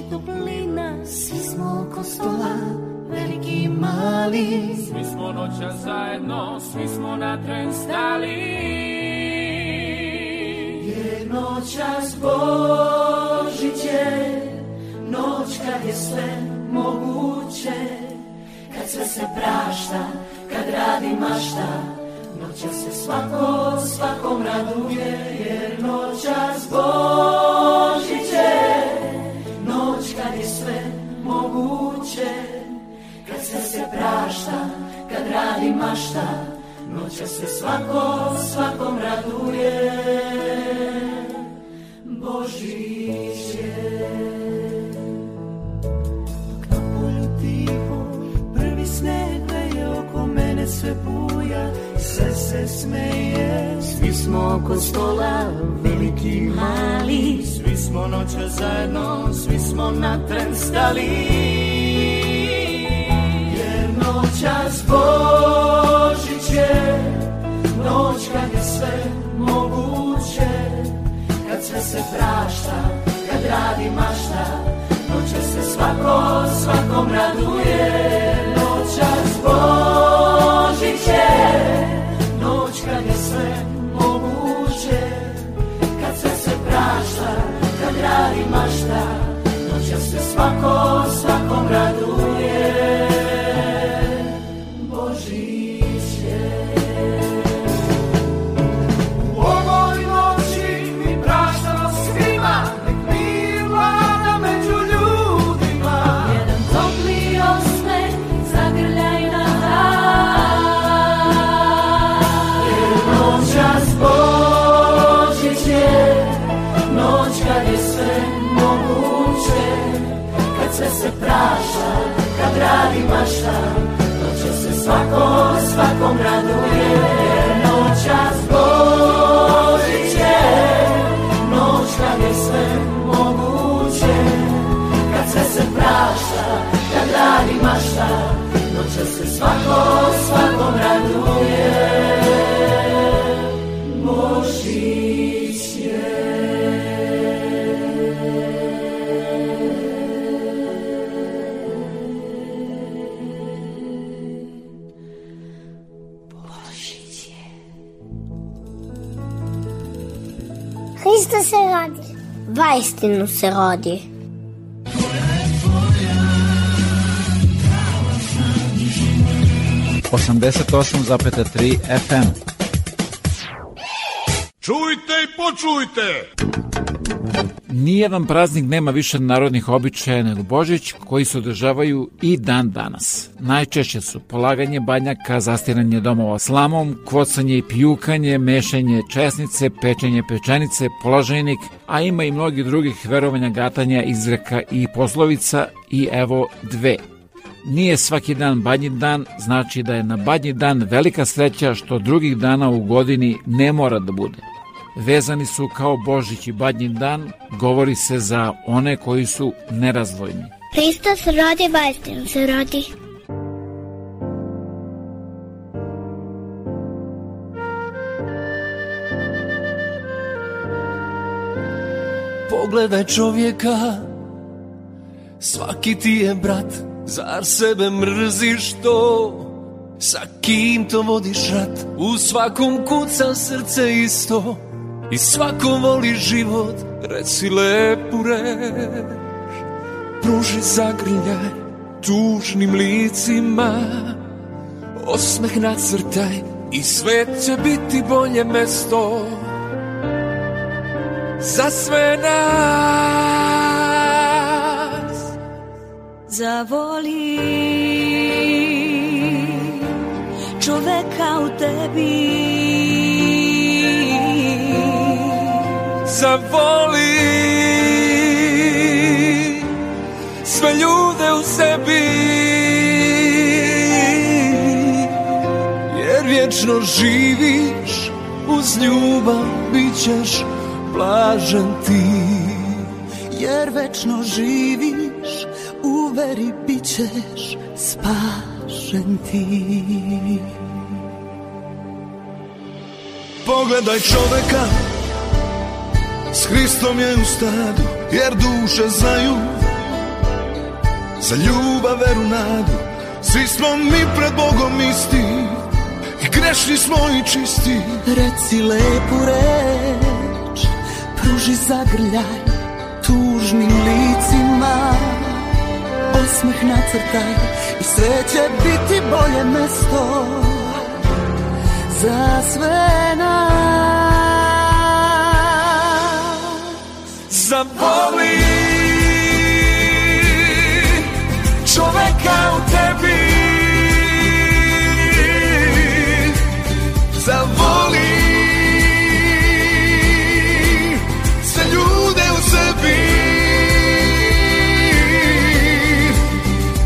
Duši toplina Svi smo oko stola, veliki i mali. Svi smo noća zajedno, svi smo na tren stali. Jer noćas Božić je Noć kad je sve moguće. Kad sve se prašta, kad radi mašta Noća se svako svakom raduje. Jer noćas Božić se prašta, kad radi mašta Noća se svako svakom raduje. Božić je Prvi sneg veje oko mene sve buja sve se smeje. Svi smo oko stola, veliki mali Svi smo noća zajedno, svi smo na tren stali noćas Božić je Noć kad je sve moguće. Kad sve se prašta, kad radi mašta Noće se svako svakom raduje. Noćas Božić je Noć kad je sve moguće. Kad sve se prašta Kad radi mašta Noćas se svako svakom raduje mašta Noće se svako, svakom raduje. Jer noćas Božić je Noć kad je sve moguće. Kad sve se prašta, kad radi mašta. Noće se svako, svakom raduje Hristo se rodi. Vaistinu se rodi. Osamdeset osam FM. Čujte i počujte! Nijedan praznik nema više narodnih običaja nego Božić koji se održavaju i dan danas. Najčešće su polaganje banjaka, zastiranje domova slamom, kvocanje i pijukanje, mešanje česnice, pečenje pečenice, položenik, a ima i mnogi drugih verovanja, gatanja, izreka i poslovica i evo dve. Nije svaki dan badnji dan, znači da je na badnji dan velika sreća što drugih dana u godini ne mora da bude vezani su kao Božić i Badnji dan, govori se za one koji su nerazdvojni. Hristos rodi, vaistinu se rodi. Pogledaj čovjeka, svaki ti je brat, zar sebe mrziš to? Sa kim to vodiš rat, u svakom kuca srce isto. I svako voli život, reci lepu reč. Pruži zagrljaj tužnim licima. Osmeh nacrtaj i svet će biti bolje mesto Za sve nas. Zavoli čoveka u tebi zavoli. Sve ljude u sebi. Jer vječno živiš uz ljubav bit ćeš blažen ti. Jer večno živiš u veri bit ćeš spašen ti. Pogledaj čoveka S Hristom je u stadu Jer duše znaju. Za ljubav, veru, nadu Svi smo mi pred Bogom isti. I grešni smo i čisti. Reci lepu reč Pruži zagrljaj Tužnim licima. Osmeh nacrtaj I sve će biti bolje mesto Za sve nas zavoli čoveka u tebi. Zavoli sve ljude u sebi.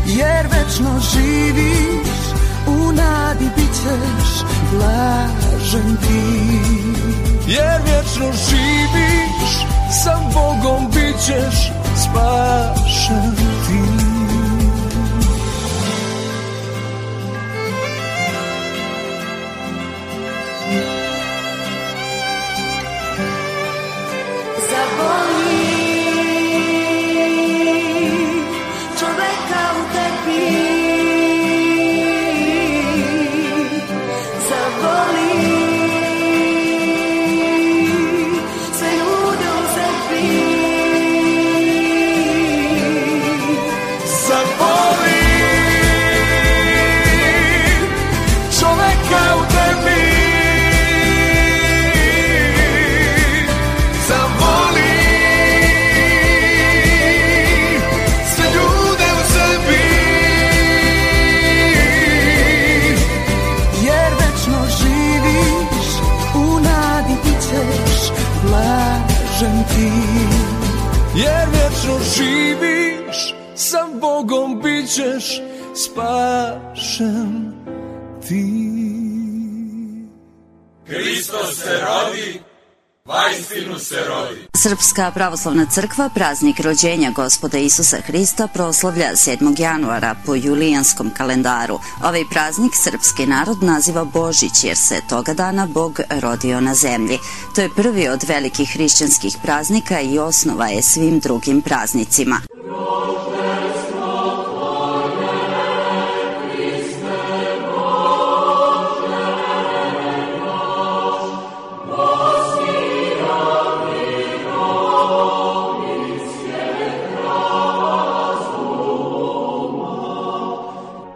Jer večno živiš u nadi bit ćeš blažen ti. Jer vječno živiš sa Bogom bit ćeš rodi, vajstinu se rodi. Srpska pravoslavna crkva praznik rođenja gospoda Isusa Hrista proslavlja 7. januara po julijanskom kalendaru. Ovaj praznik srpski narod naziva Božić jer se toga dana Bog rodio na zemlji. To je prvi od velikih hrišćanskih praznika i osnova je svim drugim praznicima.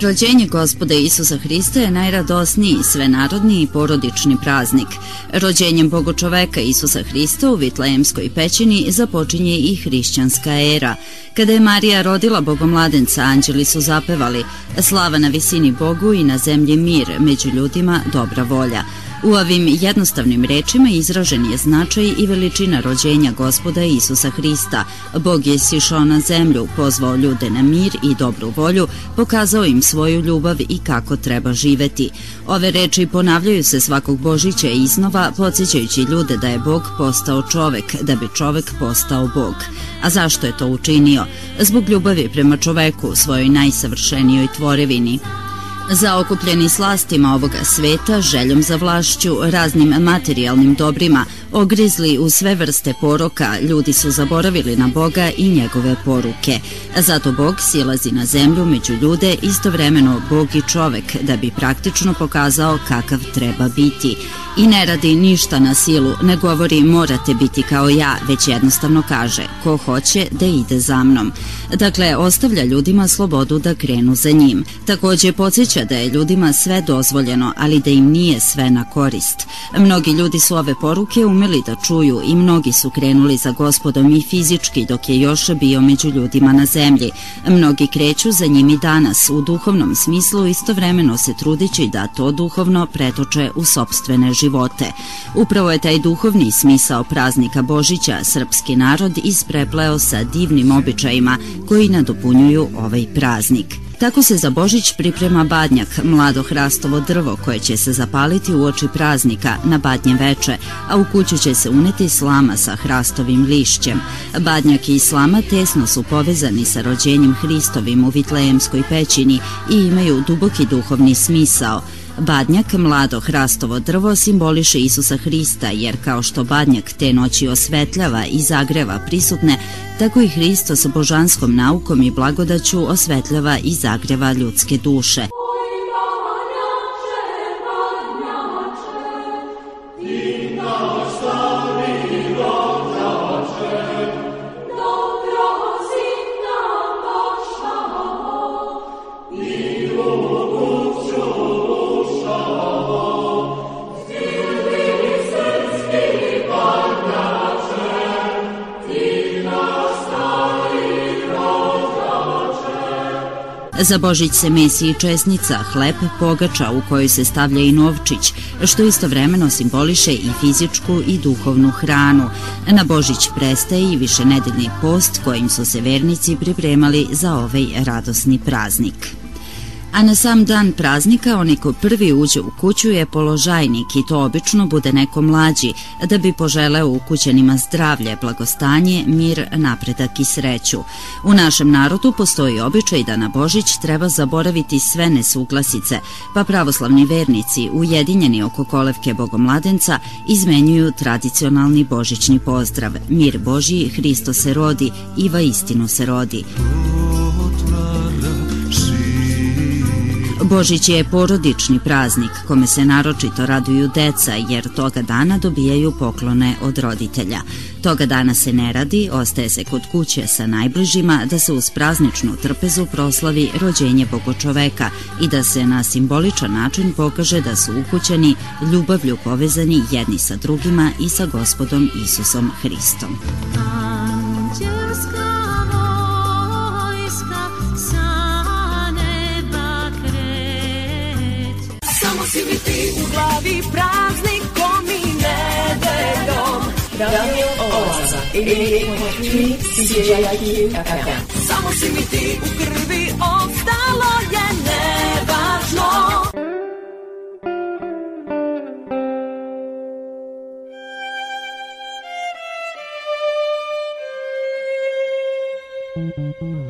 Rođenje gospoda Isusa Hrista je najradosniji, svenarodni i porodični praznik. Rođenjem bogočoveka Isusa Hrista u Vitlejemskoj pećini započinje i hrišćanska era. Kada je Marija rodila bogomladenca, anđeli su zapevali Slava na visini Bogu i na zemlji mir, među ljudima dobra volja. U ovim jednostavnim rečima izražen je značaj i veličina rođenja gospoda Isusa Hrista. Bog je sišao na zemlju, pozvao ljude na mir i dobru volju, pokazao im svoju ljubav i kako treba živeti. Ove reči ponavljaju se svakog Božića iznova, podsjećajući ljude da je Bog postao čovek, da bi čovek postao Bog. A zašto je to učinio? Zbog ljubavi prema čoveku, svojoj najsavršenijoj tvorevini. Zaokupljeni slastima ovoga sveta, željom za vlašću, raznim materijalnim dobrima, ogrizli u sve vrste poroka, ljudi su zaboravili na Boga i njegove poruke. Zato Bog silazi na zemlju među ljude, istovremeno Bog i čovek, da bi praktično pokazao kakav treba biti. I ne radi ništa na silu, ne govori morate biti kao ja, već jednostavno kaže ko hoće da ide za mnom. Dakle, ostavlja ljudima slobodu da krenu za njim. Takođe podsjeća da je ljudima sve dozvoljeno, ali da im nije sve na korist. Mnogi ljudi su ove poruke umeli da čuju i mnogi su krenuli za gospodom i fizički dok je još bio među ljudima na zemlji. Mnogi kreću za njim i danas u duhovnom smislu istovremeno se trudići da to duhovno pretoče u sobstvene živote. Upravo je taj duhovni smisao praznika Božića srpski narod isprepleo sa divnim običajima koji nadopunjuju ovaj praznik. Tako se za Božić priprema badnjak, mlado hrastovo drvo koje će se zapaliti u oči praznika na badnje veče, a u kuću će se uneti slama sa hrastovim lišćem. Badnjak i slama tesno su povezani sa rođenjem Hristovim u Vitlejemskoj pećini i imaju duboki duhovni smisao. Badnjak, mlado hrastovo drvo, simboliše Isusa Hrista, jer kao što badnjak te noći osvetljava i zagreva prisutne, tako i Hristo sa božanskom naukom i blagodaću osvetljava i zagreva ljudske duše. Za Božić se mesi i česnica, hleb, pogača u kojoj se stavlja i novčić, što istovremeno simboliše i fizičku i duhovnu hranu. Na Božić prestaje i višenedeljni post kojim su se vernici pripremali za ovaj radosni praznik. A na sam dan praznika onaj ko prvi uđe u kuću je položajnik i to obično bude neko mlađi, da bi poželeo ukućenima zdravlje, blagostanje, mir, napredak i sreću. U našem narodu postoji običaj da na Božić treba zaboraviti sve nesuglasice, pa pravoslavni vernici, ujedinjeni oko kolevke bogomladenca, izmenjuju tradicionalni božićni pozdrav Mir Božji, Hristo se rodi, Iva istinu se rodi. Božić je porodični praznik kome se naročito raduju deca jer toga dana dobijaju poklone od roditelja. Toga dana se ne radi, ostaje se kod kuće sa najbližima da se uz prazničnu trpezu proslavi rođenje bogočoveka i da se na simboličan način pokaže da su ukućeni ljubavlju povezani jedni sa drugima i sa gospodom Isusom Hristom. Anđelska mi u glavi praznikom i nedeljom. Radio Oaza, 88.3 CJIQ. Samo si mi ti u krvi, ostalo je nevažno. Duša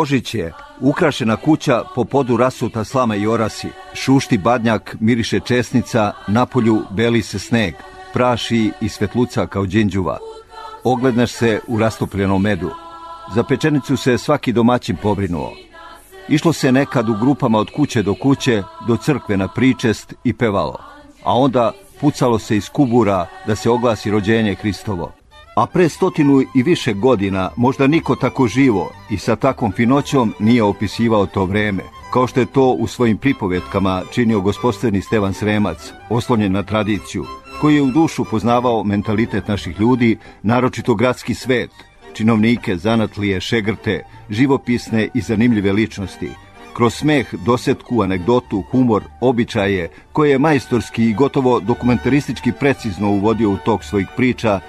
Božić je, ukrašena kuća, po podu rasuta slama i orasi, šušti badnjak, miriše česnica, napolju beli se sneg, praši i svetluca kao đinđuva. Ogledneš se u rastopljenom medu. Za pečenicu se svaki domaćin pobrinuo. Išlo se nekad u grupama od kuće do kuće, do crkve na pričest i pevalo. A onda pucalo se iz kubura da se oglasi rođenje Hristovo. A pre stotinu i više godina možda niko tako živo i sa takvom finoćom nije opisivao to vreme, kao što je to u svojim pripovetkama činio gospodstveni Stevan Sremac, oslonjen na tradiciju, koji je u dušu poznavao mentalitet naših ljudi, naročito gradski svet, činovnike, zanatlije, šegrte, živopisne i zanimljive ličnosti, kroz smeh, dosetku, anegdotu, humor, običaje, koje je majstorski i gotovo dokumentaristički precizno uvodio u tok svojih priča,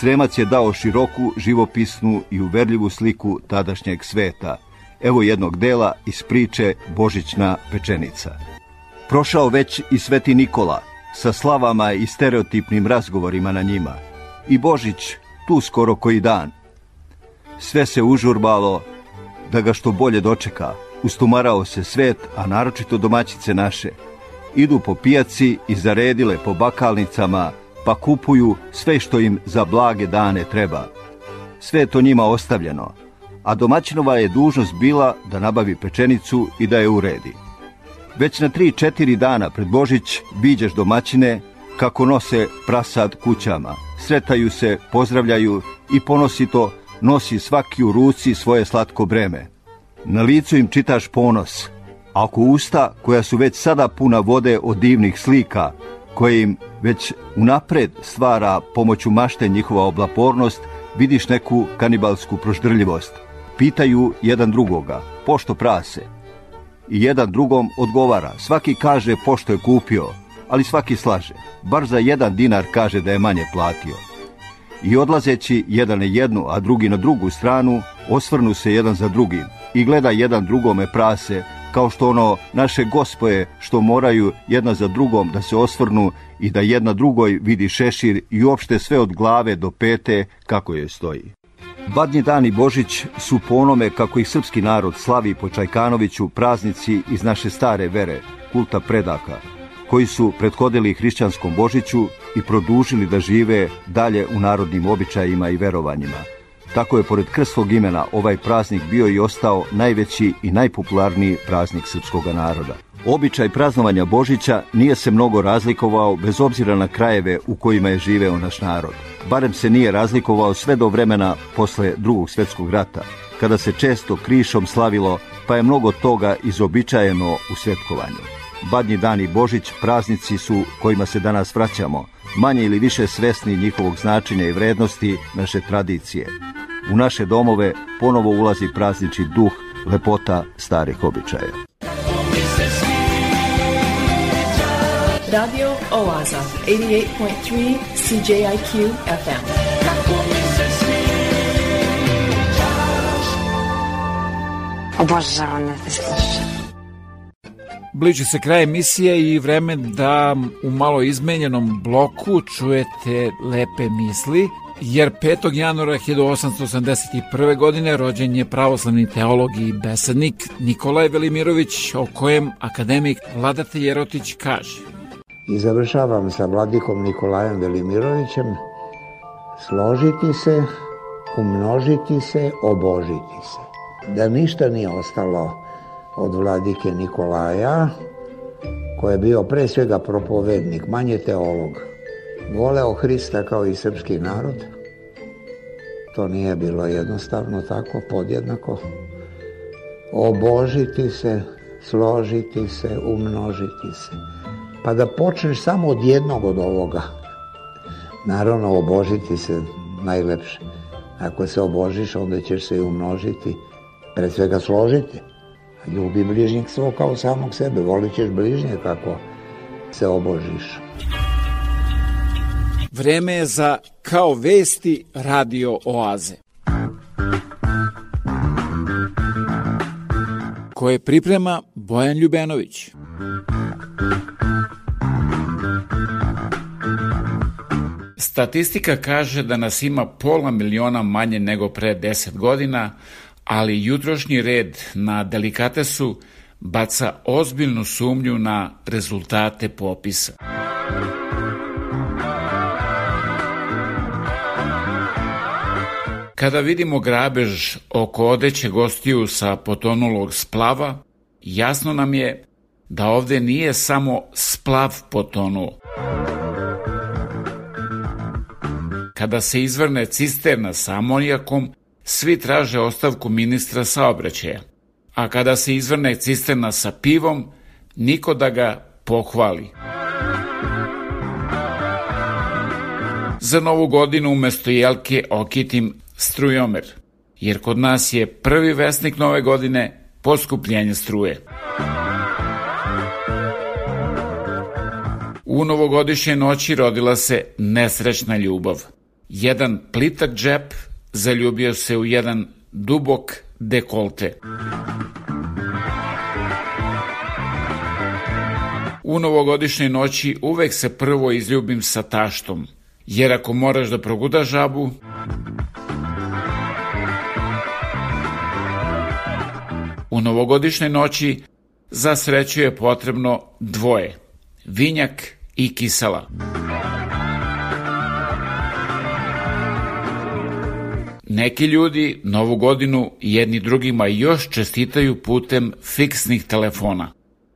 Sremac je dao široku, živopisnu i uverljivu sliku tadašnjeg sveta. Evo jednog dela iz priče Božićna pečenica. Prošao već i Sveti Nikola, sa slavama i stereotipnim razgovorima na njima. I Božić, tu skoro koji dan. Sve se užurbalo da ga što bolje dočeka. Ustumarao se svet, a naročito domaćice naše. Idu po pijaci i zaredile po bakalnicama, pa kupuju sve što im za blage dane treba. Sve to njima ostavljeno, a domaćinova je dužnost bila da nabavi pečenicu i da je uredi. Već na tri, četiri dana pred Božić viđeš domaćine kako nose prasad kućama. Sretaju se, pozdravljaju i ponosito nosi svaki u ruci svoje slatko breme. Na licu im čitaš ponos, a oko usta koja su već sada puna vode od divnih slika, koje im već unapred stvara pomoću mašte njihova oblapornost, vidiš neku kanibalsku proždrljivost. Pitaju jedan drugoga, pošto prase? I jedan drugom odgovara, svaki kaže pošto je kupio, ali svaki slaže. Bar za jedan dinar kaže da je manje platio. I odlazeći jedan na jednu, a drugi na drugu stranu, osvrnu se jedan za drugim i gleda jedan drugome prase, kao što ono naše gospoje što moraju jedna za drugom da se osvrnu i da jedna drugoj vidi šešir i uopšte sve od glave do pete kako je stoji. Badnji dan i Božić su po onome kako ih srpski narod slavi po Čajkanoviću praznici iz naše stare vere, kulta predaka, koji su prethodili hrišćanskom Božiću i produžili da žive dalje u narodnim običajima i verovanjima. Tako je pored krstog imena ovaj praznik bio i ostao najveći i najpopularniji praznik srpskog naroda. Običaj praznovanja Božića nije se mnogo razlikovao bez obzira na krajeve u kojima je živeo naš narod. Barem se nije razlikovao sve do vremena posle drugog svetskog rata, kada se često krišom slavilo, pa je mnogo toga izobičajeno u svetkovanju. Badnji dan i Božić praznici su kojima se danas vraćamo, manje ili više svesni njihovog značenja i vrednosti naše tradicije. U naše domove ponovo ulazi praznični duh, lepota starih običaja. Radio Oaza, 88.3 CJIQ FM. Obožavam da te slušam. Bliži se kraj emisije i vreme da u malo izmenjenom bloku čujete lepe misli, jer 5. januara 1881. godine rođen je pravoslavni teolog i besednik Nikolaj Velimirović, o kojem akademik Vladate Jerotić kaže. I završavam sa vladikom Nikolajem Velimirovićem, složiti se, umnožiti se, obožiti se. Da ništa nije ostalo od vladike Nikolaja, koji je bio pre svega propovednik, manje teolog. Voleo Hrista kao i srpski narod. To nije bilo jednostavno tako, podjednako. Obožiti se, složiti se, umnožiti se. Pa da počneš samo od jednog od ovoga. Naravno, obožiti se najlepše. Ako se obožiš, onda ćeš se i umnožiti, pre svega složiti. Ljubi bližnjeg svog kao samog sebe, volit ćeš bližnje kako se obožiš. Vreme je za Kao vesti radio oaze. koje priprema Bojan Ljubenović. Statistika kaže da nas ima pola miliona manje nego pre 10 godina, ali jutrošnji red na delikatesu baca ozbiljnu sumnju na rezultate popisa. Kada vidimo grabež oko odeće gostiju sa potonulog splava, jasno nam je da ovde nije samo splav potonuo. kada se izvrne cisterna sa amonijakom, svi traže ostavku ministra saobraćaja. A kada se izvrne cisterna sa pivom, niko da ga pohvali. Za novu godinu umesto jelke okitim strujomer, jer kod nas je prvi vesnik nove godine poskupljenje struje. U novogodišnje noći rodila se nesrećna ljubav. Jedan plitak džep zaljubio se u jedan dubok dekolte. U novogodišnjoj noći uvek se prvo izljubim sa taštom, jer ako moraš da progudaš žabu, u novogodišnjoj noći za sreću je potrebno dvoje, vinjak i kisela. Neki ljudi novu godinu jedni drugima još čestitaju putem fiksnih telefona.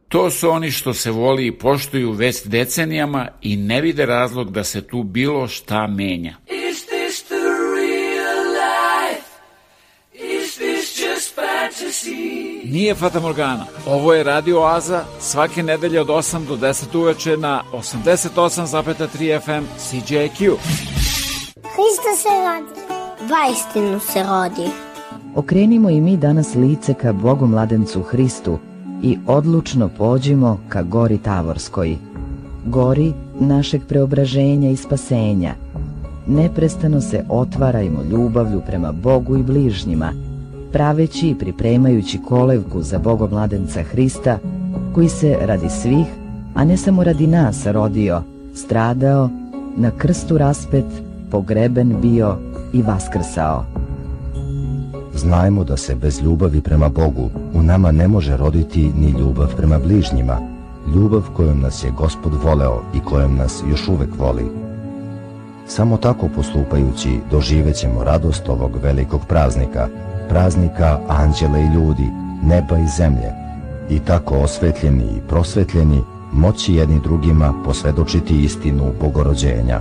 To su oni što se voli i poštuju već decenijama i ne vide razlog da se tu bilo šta menja. Is this the real life? Is this just fantasy? Nije Fata Morgana. Ovo je Radio Oaza svake nedelje od 8 do 10 uveče na 88,3 FM CJQ. Hristo se rodi. Vaistinu se rodi. Okrenimo i mi danas lice ka Bogu mladencu Hristu i odlučno pođimo ka gori Tavorskoj, gori našeg preobraženja i spasenja. Neprestano se otvarajmo ljubavlju prema Bogu i bližnjima, praveći i pripremajući kolevku za Bogomladenca Hrista, koji se radi svih, a ne samo radi nas rodio, stradao, na krstu raspet, pogreben bio i vaskrsao. Znajmo da se bez ljubavi prema Bogu u nama ne može roditi ni ljubav prema bližnjima, ljubav kojom nas je Gospod voleo i kojom nas još uvek voli. Samo tako postupajući doživećemo radost ovog velikog praznika, praznika anđela i ljudi, neba i zemlje, i tako osvetljeni i prosvetljeni moći jedni drugima posvedočiti istinu bogorođenja.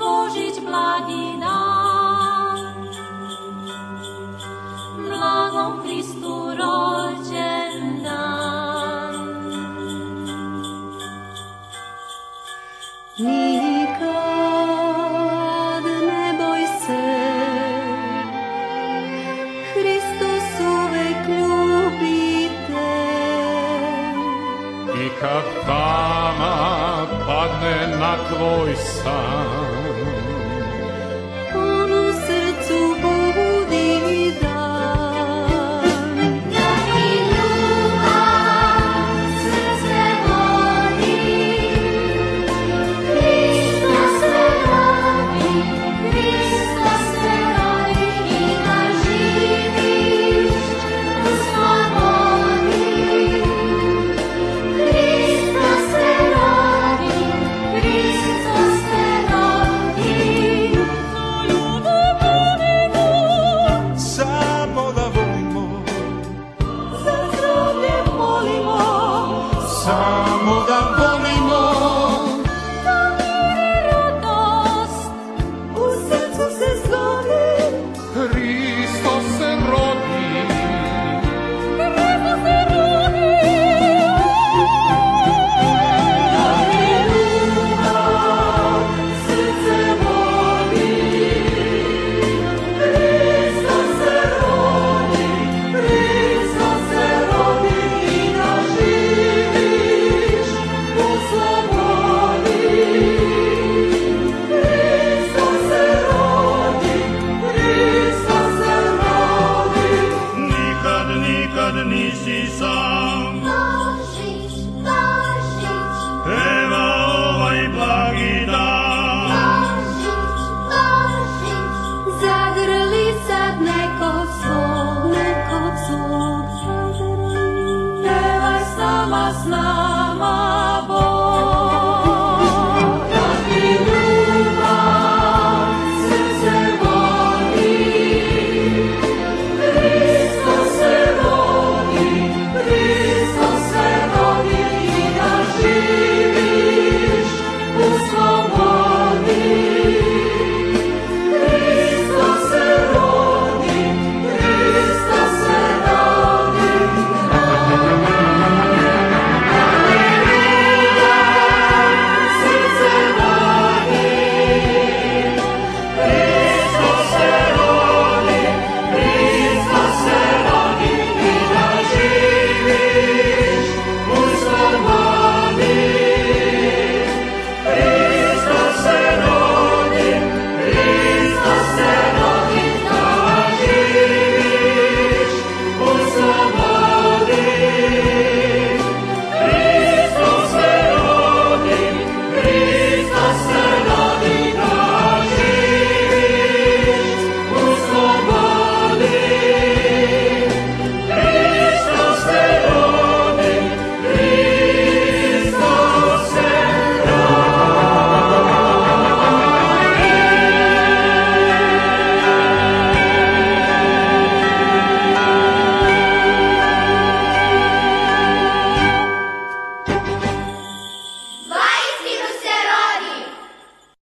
Božić, blagi dan, blagom Hristu rođen dan. Uvek ljubite. I kad tama padne na tvoj san